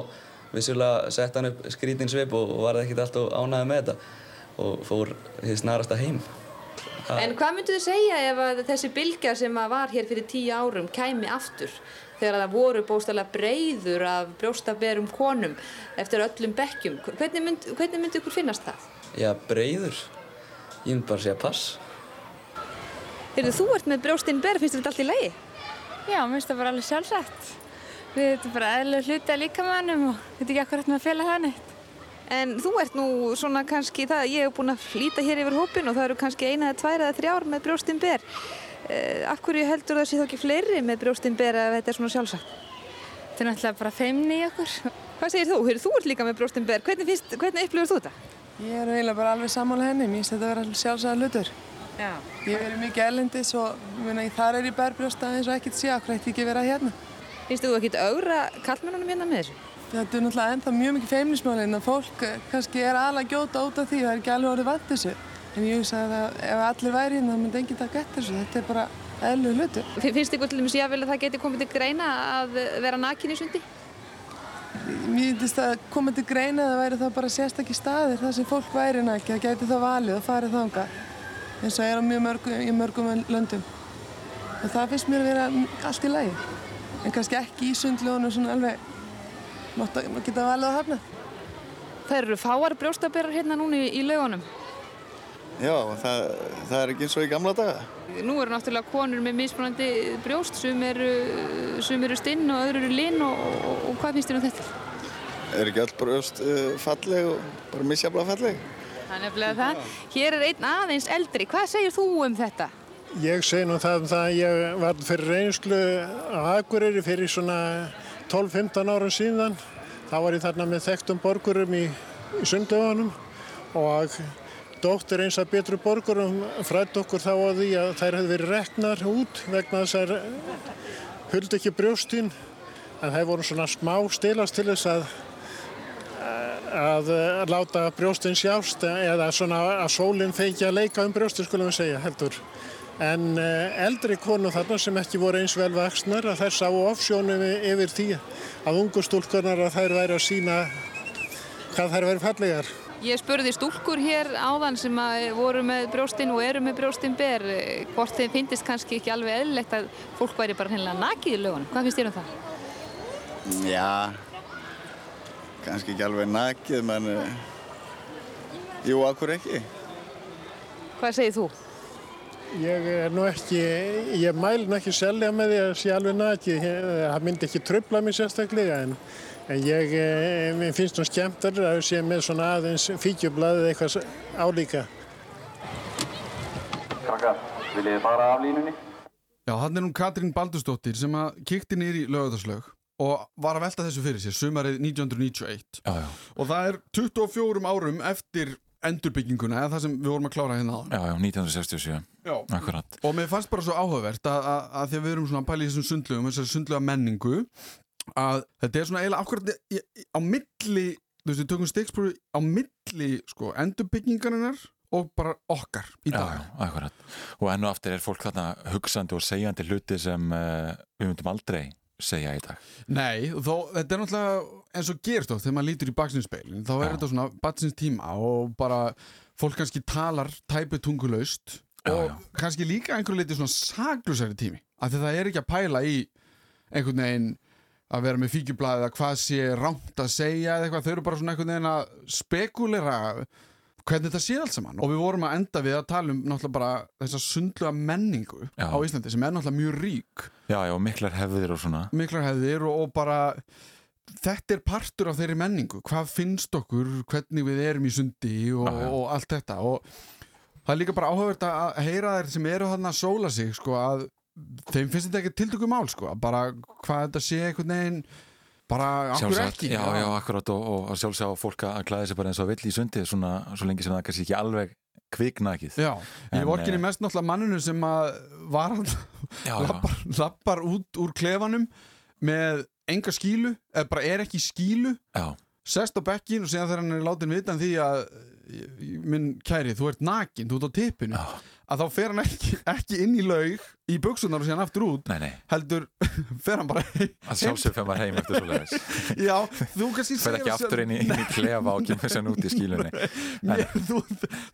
vissulega sett hann upp skrítinn svip og, og var ekkert alltaf ánæði með þetta og fór því snarasta heim. En hvað myndu þið segja ef þessi bylgja sem var hér fyrir tíu árum kæmi aftur? Þegar það voru bóstæðlega breyður af brjóstaberum konum eftir öllum bekkjum. Hvernig myndi, hvernig myndi ykkur finnast það? Já, breyður. Ég myndi bara segja pass. Heyrðu, þú ert með brjóstinn ber, finnst þetta allt í lagi? Já, mér finnst það bara alveg sjálfsagt. Við þetta er bara eðlulega hluti að líkamannum og þetta er ekki akkurat með að fela það neitt. En þú ert nú svona kannski það, ég hef búin að flýta hér yfir hópin og það eru kannski eina eða tvær eða þrjár með brjóstinn ber. Uh, Akkur heldur það sé þá ekki fleiri með brjóstinn ber að þetta er svona sjálfsagt? Þetta er náttúrulega bara feimni í okkur. Hvað segir þú? Heyrðu, þú ert líka með brjóstinn ber. Hvernig, finnst, hvernig upplifur þú þetta? Ég er eiginlega bara alveg sammála henni, mér finnst þetta að vera sjálfsæða hlutur. Já. Ég verið mikið erlendis og ég meina, þar er ég berbrjósta eins og ekkert sé, okkur ætti ekki vera hérna. Finnst þú ekkert augra kallmennunum hérna með þessu? Þetta er náttúrulega ennþá mjög mikið feimnismálinn að fólk eh, kannski er alveg gjóta út af því og það er ekki alveg orðið vant þessu. En ég hugsa að ef allir væri hérna þá myndi enginn taka eftir þessu, þetta er bara eðlu hlutur. Finnst ykkur til dæmis jáfnvel að það geti komið til greina að vera nakin í sundi? Mér finnst að koma til greina að það væri þá bara sérstakki staðir þar sem fólk væri nakið, það gæti þá valið og farið þanga eins og er á mjög mörgum, í mörgum löndum. Og það finnst mér að vera allt í lagi. En kannski ekki í sundljónu svona alveg, mátt að geta valið að hafna. Það eru fáar brjóstaberar hérna núna í, laugunum. Já, það, það er ekki eins og í gamla daga. Nú eru náttúrulega konur með mismunandi brjóst, sum eru, sum eru stinn og öðru eru linn og, og, og hvað finnst þér um þetta? Er ekki öll brjóst uh, falleg og bara misjafla falleg? Það er nefnilega það. Hér er einn aðeins eldri. Hvað segir þú um þetta? Ég segi nú það um það að ég var fyrir reynslu á Akureyri fyrir svona 12-15 árum síðan. Þá var ég þarna með þekktum borgurum í, í sundöfunum og dóttir eins að betru borgurum frætt okkur þá á því að þær hefði verið reknar út vegna þess að huldi ekki brjóstinn en það voru svona smá stilast til þess að að, að láta brjóstinn sjást eða svona að sólinn feiki að leika um brjóstinn skulum við segja heldur. En uh, eldri konu þarna sem ekki voru eins vel vaksnar að þær sá ofsjónum yfir því að ungu stúlkurnar að þær væri að sína hvað þær væri fallegar. Ég spurði stúlkur hér áðan sem voru með brjóstinn og eru með brjóstinn ber hvort þeim finnist kannski ekki alveg eðlilegt að fólk væri bara hennilega nakið í lögun. Hvað finnst þér um það? Já, kannski ekki alveg nakið, menn uh, jú, akkur ekki. Hvað segir þú? Ég er nú ekki, ég mæl nú ekki selja með því að sé alveg nakið, það myndi ekki tröfla mér sérstaklega en, en ég, ég finnst nú skemmtar að sé með svona aðeins fíkjublaðið eitthvað álíka. Krakkar, viljið þið fara af línunni? Já, hann er nú Katrín Baldursdóttir sem að kíkti nýri í lögðarslög og var að velta þessu fyrir sér, sumarið 1991 já, já. og það er 24 árum eftir endurbygginguna eða það sem við vorum að klára hérna á Já, já, 1967, Já. akkurat og mér fannst bara svo áhugavert að, að, að því að við erum svona að pæla í þessum sundlugum þessari sundluga menningu að þetta er svona eiginlega í- á milli, þú veist við tökum stiksprófi á milli sko endurbyggingarinnar og bara okkar í Já, dag. Já, akkurat. Og enn og aftur er fólk þarna hugsandi og segjandi hluti sem uh, við myndum aldrei segja í dag. Nei, þó, þetta er náttúrulega eins og gerst oft þegar maður lítur í baksinspeilin þá er þetta svona baksins tíma og bara fólk kannski talar tæpu tungulaust og kannski líka einhverju leiti svona saklusari tími af því það er ekki að pæla í einhvern veginn að vera með fíkjublaðið að hvað sé rámt að segja eða eitthvað, þau eru bara svona einhvern veginn að spekulera hvernig þetta sé allt saman. Og við vorum að enda við að tala um náttúrulega bara þessa sundlega menningu Já. á Íslandi sem er náttúrulega mjög rík. Já, já, miklar hefðir og svona. Miklar hefðir og, og bara þetta er partur af þeirri menningu. Hvað finnst okkur, hvernig við erum í sundi og, Já, já. og allt þetta. Og það er líka bara áhugavert að heyra þeir sem eru þarna að sóla sig sko að þeim finnst þetta ekki tiltöku mál sko bara hvað þetta sé einhvern veginn bara Sjálfsagt, ekki? já, já, akkurat og, og sjálfsagt á fólk að klæða sig bara eins og vill í sundi svona, svo lengi sem það kannski ekki alveg kviknakið. Já, ég En, vorkinni eh, mest náttúrulega manninu sem að var lappar, lappar út úr klefanum með enga skílu eða bara er ekki skílu já. sest á bekkin og segja þegar hann er látin vitan því að minn kæri, þú ert nakin, þú ert á tippinu. Já. Að þá fer hann ekki, ekki inn í laug í buksunar og sé hann aftur út nei, nei. heldur, fer hann bara heim. Að sjálfsög fyrir maður heim eftir svo leiðis Já, þú kannski fer ekki aftur inn í, í klefa og kemur sér út í skílunni Mér, þú,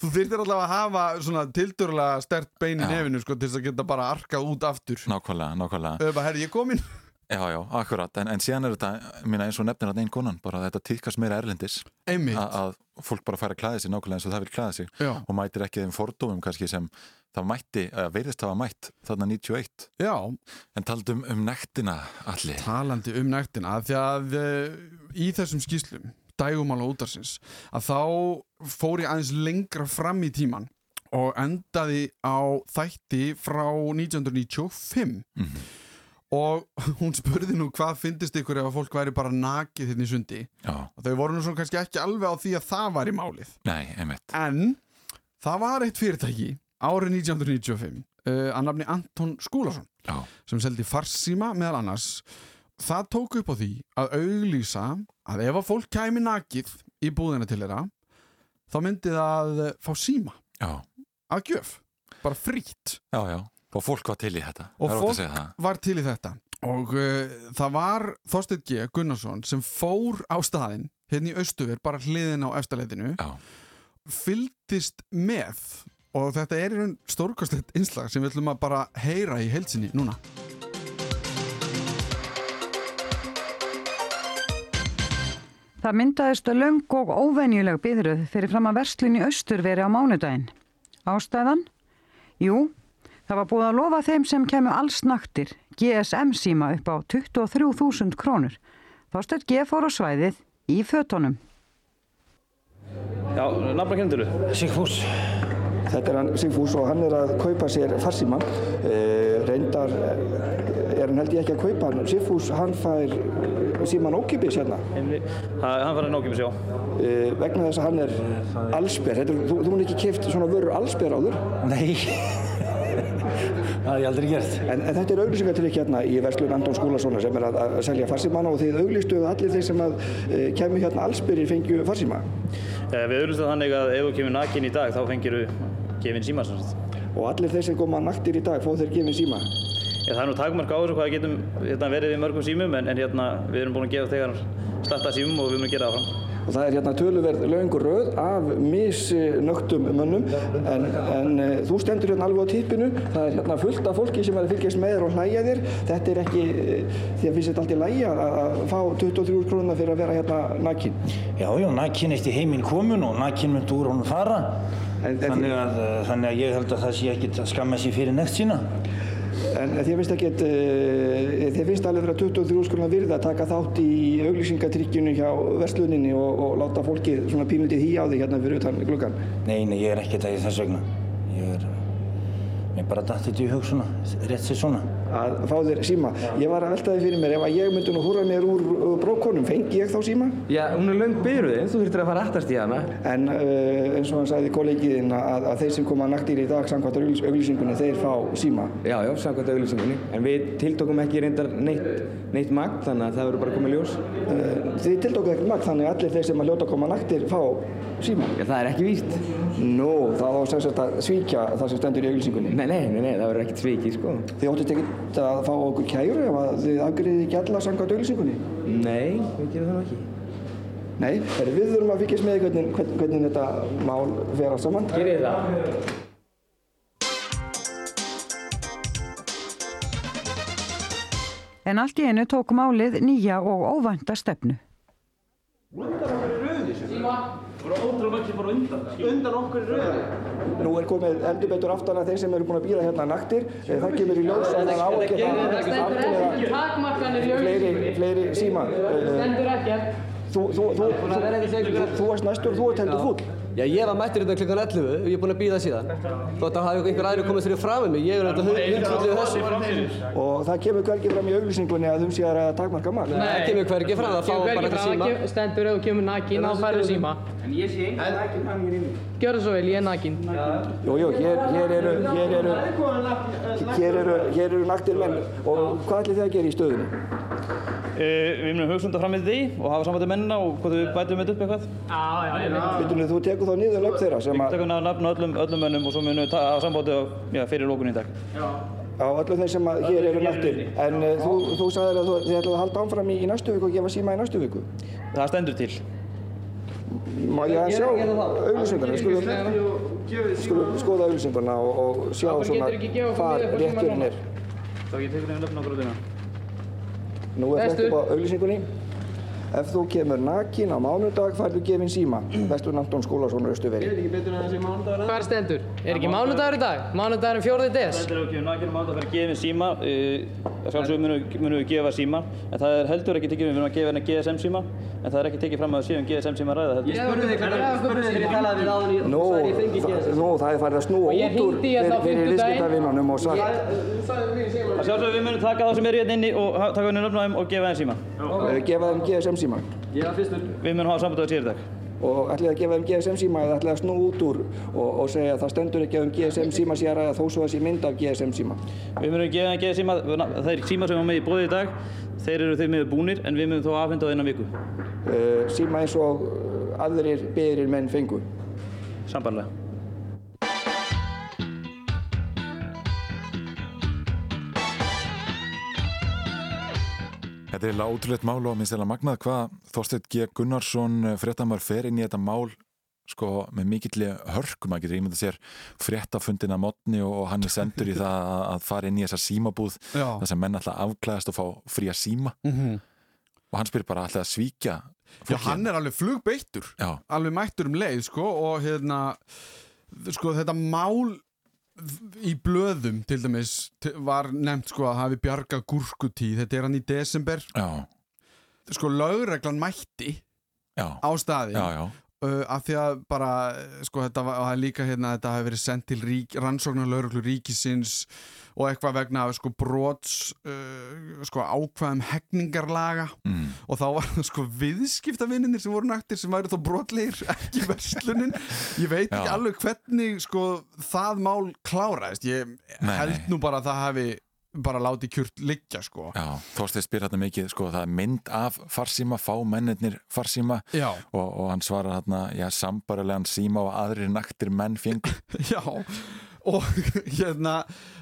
þú þyrftir allavega að hafa svona tildurlega stert bein í nefinu sko, til þess að geta bara arkað út aftur. Nákvæmlega, nákvæmlega. Öfa, herri, ég kom inn. Já, já, akkurat, en, en síðan er þetta, minna eins og nefnir að einn konan, bara þetta týkast meira erlendis. Einmitt. Að fólk bara fær að klæða sig nákvæmlega eins og það vil klæða sig Já. og mætir ekki þeim fordómum kannski sem það mætti, eða verðist hafa mætt þarna 91 Já. En taldum um nektina allir Talandi um nektina, því að uh, í þessum skýslum, dægumála útarsins, að þá fór ég aðeins lengra fram í tíman og endaði á þætti frá 1995 Mhm. Og hún spurði nú hvað fyndist ykkur ef að fólk væri bara nakið hérna í sundi? Já. og þau voru nú svona kannski ekki alveg á því að það var í málið. Nei, en það var eitt fyrirtæki árið 1995 uh, að nafni Anton Skúlason Já. sem seldi farsíma meðal annars. Það tók upp á því að auglýsa að ef að fólk kæmi nakið í búðina til þeirra þá myndi það eh, fá síma. Að gjöf, bara frýtt Já, já, og fólk var til í þetta og að fólk var til í þetta og uh, það var Þorsteinn G. Gunnarsson sem fór á staðinn hérna í Austuver, bara hliðin á efstaleitinu Já. fylgdist með og þetta er í raun stórkastlegt einslag sem við ætlum að bara heyra í heilsinni núna Það myndaðist löng og óvenjuleg byðruð fyrir fram að verslun í Austurveri á mánudaginn. Ástæðan? Jú, það var búið að lofa þeim sem kemur alls naktir GSM síma upp á 23.000 krónur. Þorstedt G. fór á svæðið í fötunum. Já, nafna kenndur þú? Sigfús. Þetta er hann Sigfús og hann er að kaupa sér farsíma. Eh, reyndar er hann held ég ekki að kaupa hann. Sigfús hann fær síman ókipis hérna. Hann fær nókipis, já. Eh, vegna þess að hann er er- þú, þú hún ekki keft svona vörur allsber áður? Nei. Það ég aldrei gert. En, en þetta er auglýsingatrykk hérna í verslun Anton Skúlasonar sem er að, að selja farsímana og þið auglýstuðu allir þeir sem að e, kemur hérna allsberir fengju farsíma. Eh, Við auðvitað þannig að ef þú kemur nakin í dag þá fengir þú gefin síma sem sagt. Og allir þeir sem koma naktir í dag fá þeir gefin síma. Já, það er nú takmark á þessu hvað við getum hérna, verið í mörgum símum en, en hérna, við erum búin að gefa þegar starta símum og við erum að gera það fram. Og það er hérna töluverð löngur röð af misnögtum mönnum en, en e, þú stendur hérna alveg á típinu. Það er hérna fullt af fólki sem er að fylgjast með þér og hlæja þér. Þetta er ekki, e, því að finnst þetta allt í lægi að, fá 23 krónuna fyrir að vera hérna nakin. Já, já, nakin eftir heiminn komin og nakin myndi úr honum fara. En, þannig, að, eh, þannig að ég held að það sé ekkit að skamma sér fyrir nekt sína. En þér finnst ekki, uh, þér finnst alveg að 23 skrona virða að taka þátt í auglýsingatrykkjunu hjá versluninni og, og láta fólki svona pínlítið hí á því hérna fyrir utan gluggan. Nei, nei, ég er ekkert að þess vegna. Ég er, mér bara dætti þetta í hug svona, rétt sér svona. Að fá þér síma. Ég var að velta því fyrir mér, ef að ég myndi nú húra mér úr brókonum, fengi ég þá síma? Já, hún er löng byrjuðið, þú þurftir að fara aftast í hana. En uh, eins og hann sagði kollegiðinn að, að þeir sem koma naktir í dag samkvæmt auglýs- auglýsingunni, þeir fá síma. Já, já, samkvæmt auglýsingunni. En við tiltókum ekki reyndar neitt, neitt magn, þannig að það verður bara komið ljós. Uh, þið tiltókuð ekkert makt, þannig að allir þeir sem að hljóta að koma naktir fá síma. Já, það er ekki víst. Nú, það á að svíkja það sem stendur í auglýsingunni. Nei, nei, nei, nei það verður ekkert svikið, sko. Þið óttist ekkert að fá okkur kæru ef að þið afgriðið ekki alla samkvæmt auglýsingunni? Nei, við gerum það ekki. Nei, heru, við þurfum að fylgjast með hvernig, hvernig, hvernig þetta mál allt saman. Gerið það. En allt í einu tók málið nýja og óvænta stefnu. Síma, Það er ótrúlega mörg sem fór undan. Undan okkur í rauðinni. Nú er komið eldur betur aftan að þeir sem eru búin að býða hérna naktir. Eh, Það kemur í ljós að það á að geta afgjöða fleiri, fleiri síma. Stendur ekkert. Þú, þú, þú, þú, þú varst næstur þú ert heldur fúll. Já, ég var mættur hérna klukkan 11 og ég er búinn að býða síðan. Þótt að hafa einhver aðri komið fyrir fram með mig, ég er hérna hundfullið þessu. Og það kemur hvergi fram í auglýsingunni að um sé að takmarka mark. Nei, það kemur hvergi fram, það fá bara þetta síma. Stendur þú kemur nakin, þá færðu síma. En ég sé einhvern nakin fram hér inni. Gjör það svo vel, ég er nakin. Jú, jú, hér, hér eru, hér eru, hér eru, hér eru naktir menn og hvað ætlir þið að gera í stöðunni? Uh, við munum hugsa um þetta fram með því og hafa sambandi mennina og hvort við bætum þetta upp eitthvað. Já, já, já. Vitinu, þú tekur þá niður nöfn þeirra sem Við að... tökum nafn á öllum, öllum mönnum og svo munum við hafa sambandi á, já, fyrir lókun í dag. Já, öllum þeir sem að hér eru naktir. En uh, þú, þú sagðir að þú, þið ætlaði að halda áfram í, í næstu viku og gefa síma í næstu viku. Það stendur til. Má ég að sjá auglýsingarna? Skulum, skulum skoða auglýsingarna og, og sjá svona er rétturinn er. Þá ég tekur nefn nefn okkur út hérna. Nú er þetta upp á auglýsingunni. Ef þú kemur nakin á mánudag færðu gefin síma. Vestur Anton Skúlason Östuveri. ekki betur en þessi mánudagur Hvar stendur? Er ekki mánudagur í dag? Mánudagur er fjórði des. Þetta er okkur nakinn máta að fara að gefa henni síma. Uh, Sjálfsögum munum, munum við gefa síma. En það er heldur ekki tekið, við munum að gefa henni GSM síma. En það er ekki tekið fram að það séum GSM síma að ræða heldur. Ég spurði þig hvernig, við Nú, það- það er farið að snúa Og ég út úr hérna á fyrir, viðskiptavinnunum og sagt Þú sagði mér síma. Að sjálfsögum við munum taka þá sem eru hérna inni og taka henni nöfn á þeim og gefa henni síma. uh, gefa þeim GSM síma. Við munum hafa samband á þessi í dag. Og ætlið að gefa þeim GSM síma eða ætlið að snúa út úr og, og segja að það stendur ekki að um GSM síma sé að ræða þó svo að sé mynd af GSM síma. Við munum gefa henni GSM síma, það er síma sem var með í bóði í dag. Þeir eru þeir með búnir en við munum þó afhenda það innan viku. Uh, síma eins og uh, aðrir beðrir menn fengu. Sambarlega. Þetta er eiginlega ótrúleitt mál og minnst eða magnað hvað Þorstedt G. Gunnarsson fréttamar fer inn í þetta mál sko með mikilli hörkum að geta ímynda sér fréttafundin að modni og hann er sendur í það að- fara inn í þessa símabúð þar sem menn alltaf afklæðast og fá fría síma. Mhm. og hann spyr bara alltaf að svíkja Já, hann er alveg flugbeittur, alveg mættur um leið, sko, og hérna, sko, þetta mál í blöðum, til dæmis, var nefnt, sko, að hafi bjarga gúrkutíð, þetta er hann í desember. Já. Sko, lögreglan mætti Já. á staðin. Já. Uh, af því að bara, sko, þetta var, líka hérna, þetta hafi verið sendt til rannsóknar lögreglu ríkisins og eitthvað vegna, sko, brots, uh, sko, ákvæðum hegningarlaga mm. og þá var það, sko, viðskiptavinninir sem voru naktir sem væri þá brotlegir, ekki verslunin. Ég veit ekki Já. alveg hvernig, sko, það mál kláraðist. Ég Nei, held nú bara að það hafi bara látið kjurt liggja, sko. Já, Þorstedt spyr hérna mikið, sko, það er mynd af farsíma, fá mennirnir farsíma og, og hann svarar hérna, sambarilegan síma og aðrir naktir menn fengur. Já, og hérna,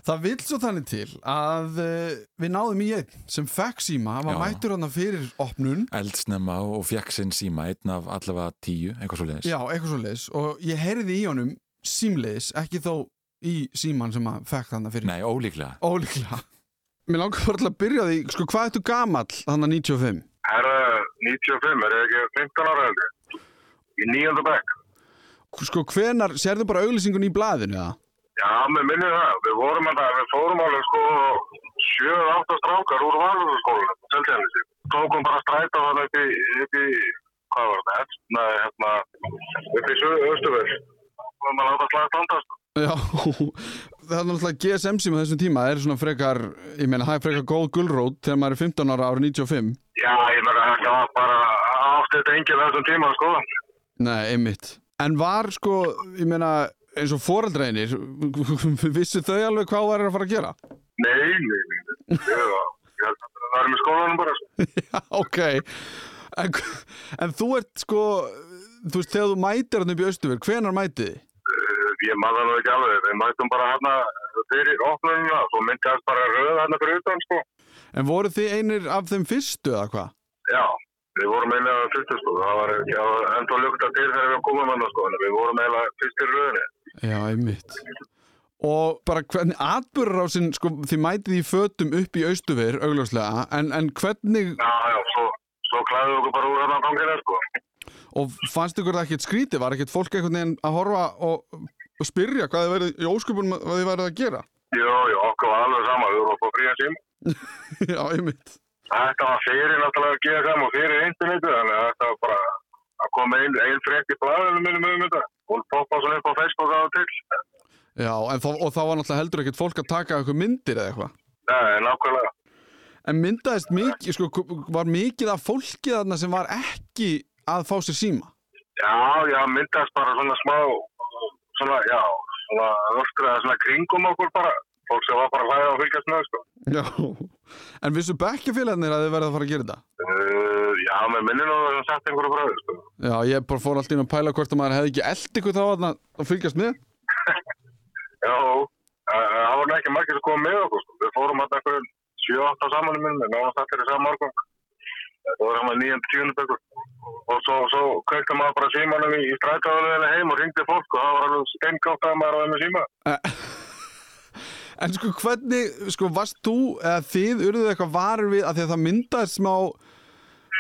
það vil svo þannig til að uh, við náðum í einn sem fekk síma, hann var Já. mættur hann fyrir opnun. Eldsnemma og fekk sinn síma, einn af allavega tíu, eitthvað svo leiðis. Já, eitthvað svo leiðis og ég heyrði í honum símleiðis, ekki þó í síman sem hann fekk þannig fyrir. Nei, ólíklega. Ólíklega. Mér langar bara til að byrja því, sko, hvað ertu gamall þannig að 95? Herra, 95, er ég ekki 15 ára heldur? Í nýjönda bekk. Sko, hvenar, sérðu bara auglýsingun í blaðinu, eða? Já, mér minnir það. Við vorum að það, við fórum alveg sko 7-8 strákar úr valurskólanum, seltjarnissi. Tókum bara stræta þannig upp í, upp í, hvað var þetta, Nei, hérna, upp í Östufell. Og maður láta slaga standast. Já, það er náttúrulega GSM síma þessum tíma, það er svona frekar, ég meina, það er frekar góð gullrót þegar maður er 15 ára árið 95. Já, ég meina, þetta var bara átt þetta enginn þessum tíma, sko. Nei, einmitt. En var sko, ég meina, eins og foreldreinir, vissu þau alveg hvað það er að fara að gera? Nei, nei, nei, það var með skólanum bara, sko. Já, ok. En, en þú ert sko, þú veist, þegar þú mætir hann upp í Östufjörg, hvenar mætið þið? ég maður það ekki alveg, við mætum bara hérna fyrir opnununa, svo myndi það bara röða hérna fyrir utan, sko. En voru þið einir af þeim fyrstu eða hvað? Já, við vorum eiginlega fyrstu, sko, það var ekki að enda lukta til þegar við komum hann, sko, en við vorum eiginlega fyrstir röðinni. Já, einmitt. Og bara hvernig atbyrður á sko, þið mætið í fötum upp í Östufjörg, augljóslega, en, en hvernig... Já, já, svo, svo klæðum við okkur bara úr hérna gangina, sko. Og fannst ykkur það ekkert skrítið? Var ekkert fólk einhvern veginn að horfa og, og spyrja hvað þið verið í ósköpunum hvað þið verið að gera? Jú, jú, okkur var alveg sama, við vorum að fá frían síma. Já, ég mitt. Þetta var fyrir náttúrulega GSM og fyrir internetu, þannig að þetta var bara að koma einn ein frétt í blæðinu minnum um þetta. Hún poppa svona upp á Facebook á og til. Já, þá, og þá var náttúrulega heldur ekkert fólk að taka eitthvað myndir eða eitthvað. Nei, nákvæmlega. En myndaðist mikið, sko, var mikið af fólki þarna sem var ekki að fá sér síma? Já, já, myndast bara svona smá, svona, já, svona öskraða svona kringum okkur bara. Fólk sem var bara að fylgjast með, sko. Já, en vissu bekkjafélagarnir að þið verða að fara að gera þetta? Uh, já, með minninu og það sagt einhverju frá þau, sko. Já, ég bara fór alltaf inn að pæla hvort að maður hefði ekki eld ykkur þá að, að fylgjast með. Já, það var ekki margir sem kom með okkur, sko. Við fórum alltaf einhverjum 7-8 samanum minn, við náðum þetta í saman morgun. Það var hann að nýjum tíunubökkur. Og svo, svo kveikta maður bara símanum í, í strækáðuleginu heim og ringdi fólk og það var alveg steingátt að maður var með síma. En sko hvernig, sko varst þú eða þið urðuð eitthvað varir við að því að það myndaði smá,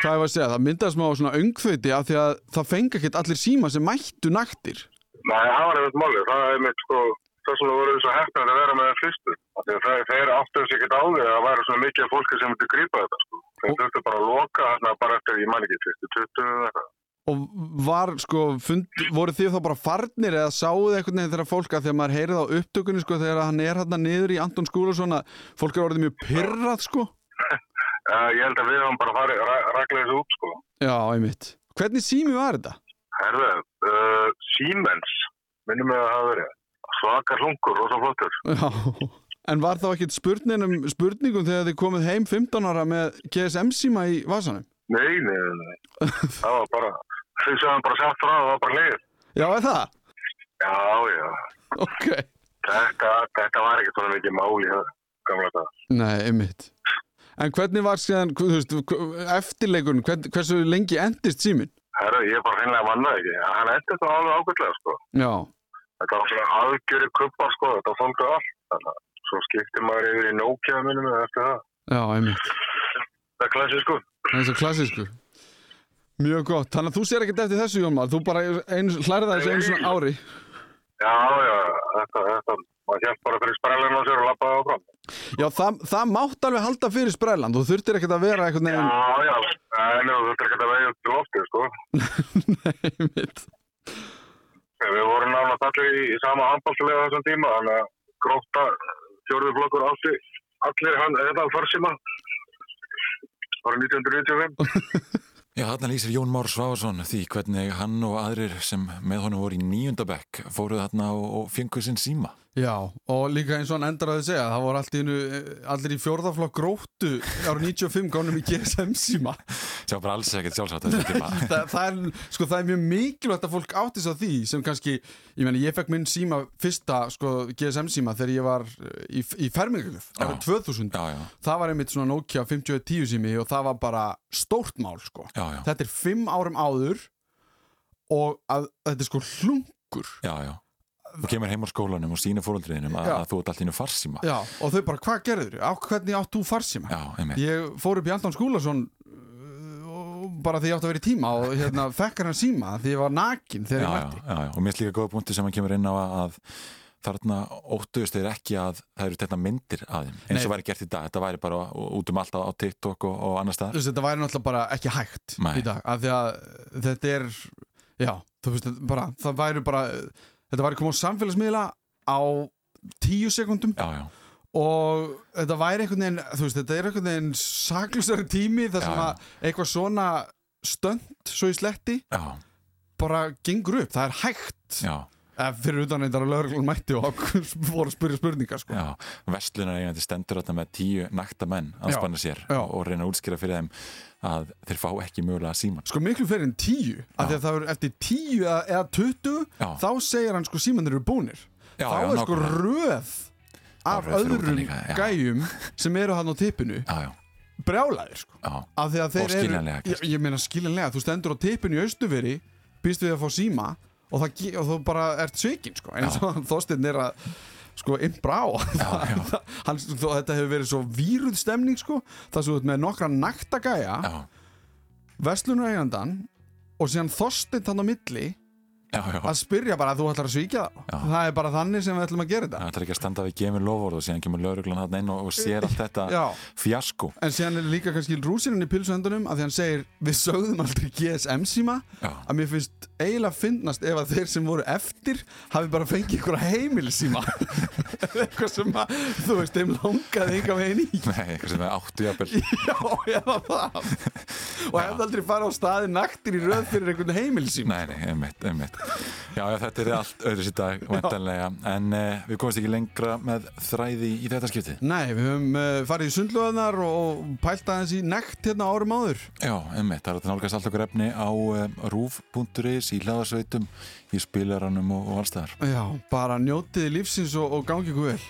hvað ég var að segja, það myndaði smá svona öngþauti að því að það fengi ekkert allir síma sem mættu naktir. Nei, það var einmitt málið. Það er einmitt sko, þess vegna voru þess að hefna að vera með þeim fyrstu. Þeir, þeir áttuðu sér ekkert á því að það væri svona mikið fólki sem myndi grípa þetta sko. Þeir þurftu bara að loka bara eftir, ég man ekki, fyrstu 20 eða eitthvað. Og var sko, fund, voru þið þá bara farnir eða sáuð eitthvað nefnir þegar fólk að að maður heyrið á upptökunni sko þegar hann er hérna niður í Anton skúla svona, fólk er orðið mjög pyrrað sko? Já, ég held að við höfum bara farið ræklega þessu út sko. Já, einmitt. Hvernig sími var þetta? Herðu, uh, Siemens, minnum við að það hafa verið. Svakar hlungur, rosa flottur. Já, en var þá ekkit spurningum, spurningum þegar þið komið heim 15 ára með GSM síma í vasanum? Nei, nei, nei. það var bara, þau sagðum bara satt frá, það var bara leið. Já, er það? Já, já. Ok. Þetta, þetta var ekki svona mikið máli það, gamla það. Nei, einmitt. En hvernig var síðan, þú veist, eftirleikurinn, hvern, hversu lengi endist síminn? Herru, ég er bara hreinlega að manna ekki. Hann endist það alveg ágætlega, sko. Já. Þetta var svona algjöri kuppa, sko, þetta þóldu allt. Þannig að svo skipti maður yfir í Nokia minnum eftir það. Já, einmitt. Það er klassísku. Það er svo klassísku. Mjög gott. Þannig að þú sér ekkert eftir þessu, Jón Már. Þú bara hlærið þessu einu svona ári. Já, já, þetta, þetta, maður hjálp bara fyrir sprælinn á sér og lappaði á fram. Já, það, það mátt alveg halda fyrir sprælland. Þú þurftir ekkert að vera eitthvað nefn... Já, já, en þú þurftir ekkert að vega upp til loftið, sko. Nei, mitt. Við vorum náttúrulega allir í, sama handbóltilega þessum tíma, þannig að gróta fjörðu flokkur átti allir hann, þetta farsíma árið 1995. Já, þarna lýsir Jón Már Svávarsson því hvernig hann og aðrir sem með honum voru í nýjundabekk fóruð þarna og, og fenguð sinn síma. Já, og líka eins og hann endar að þið segja, það voru allir, allir í fjórðaflokk gróttu árið 95 gánum í GSM síma. Var bara alls ekkert sjálfsagt að tíma. það, það, er, sko, það er mjög mikilvægt að fólk áttist á því sem kannski, ég meni, ég fekk minn síma fyrsta sko, GSM síma þegar ég var í, í fermingalöf, árið 2000. Já, já. Það var einmitt svona Nokia 5110 sími og það var bara stórt mál, sko. Já. Þetta er fimm árum áður og að, þetta er sko hlungur. Já, já. Þú kemur heim á skólanum og sína fóröldriðinum að, að þú ert alltaf inn á farsíma. Já, og þau bara, hvað gerður? Á hvernig átt þú farsíma? Já. Ég fór upp í Anton Skúlason bara því ég átt að vera í tíma og hérna fekkar hann síma því ég var nakin þegar já, ég mætti. Já, já, og mér er líka góða punkti sem hann kemur inn á að þarna óttuðust þeir ekki að það eru þetta myndir að þeim eins og væri gert í dag, þetta væri bara út um allt á TikTok og, og annar stað. Þetta væri náttúrulega bara ekki hægt Nei. í dag, af því að þetta er, já, þú veist, bara, það væri bara, þetta væri komið á samfélagsmiðla á tíu sekundum já, já. Og þetta væri einhvern veginn, þú veist, þetta er einhvern veginn saklusari tími þar sem að eitthvað svona stönd svo í sletti já. bara gengur upp, það er hægt Já. Fyrir utan eitthvað að lögreglun mætti og voru að spyrja spurningar sko. Já, vestlunar eigandi stendur þarna með tíu nakta menn að Já, spanna sér já. og reyna að útskýra fyrir þeim að þeir fá ekki mögulega síman. Sko miklu fyrir en tíu af því að það er eftir tíu eða, tuttu þá segir hann sko símanir eru búnir þá er sko röð af öðrum líka, gæjum sem eru hann á tippinu já, já. brjálæðir sko. Af því að þeir eru, ég, ég meina skiljanlega þú stendur á tippinu í austuveri býst við að fá síma og, það, og þú bara ert svikin sko. Og þóstinn er að sko þó, þetta hefur verið svo víruð stemning sko það ert með nokkra nakta gæja Já. Vestlunareigandan og síðan þorstinn þannig á milli Já, já. að spyrja bara að þú ætlar að svíkja það. Það er bara þannig sem við ætlum að gera þetta. Það ætlar ekki að standa við gefin lofvörð og síðan kemur lauruglan hann inn og, og sér allt þetta fjasko En síðan er líka kannski rúsinin í pilsuhendunum að því hann segir við sögðum aldrei GSM síma. Já. að mér finnst eiginlega fyndnast ef að þeir sem voru eftir hafi bara fengið ykkur heimilisíma. Eitthvað sem að þú veist, þeim langaði enga veginn í. Nei, eitthvað sem er áttu jafnvel Já, Já, þetta er allt öðru sér dag vantanlega, en uh, við komumst ekki lengra með þræði í þetta skipti Nei, við höfum uh, farið í sundluðanar og pælt aðeins í nekt hérna árum áður. Já, einmitt, það er að nálgast allt okkur efni á um, rúf.is í hlaðarsveitum í spilaranum og, og allstæðar Já, bara njótiði lífsins og, og gangi ykkur vel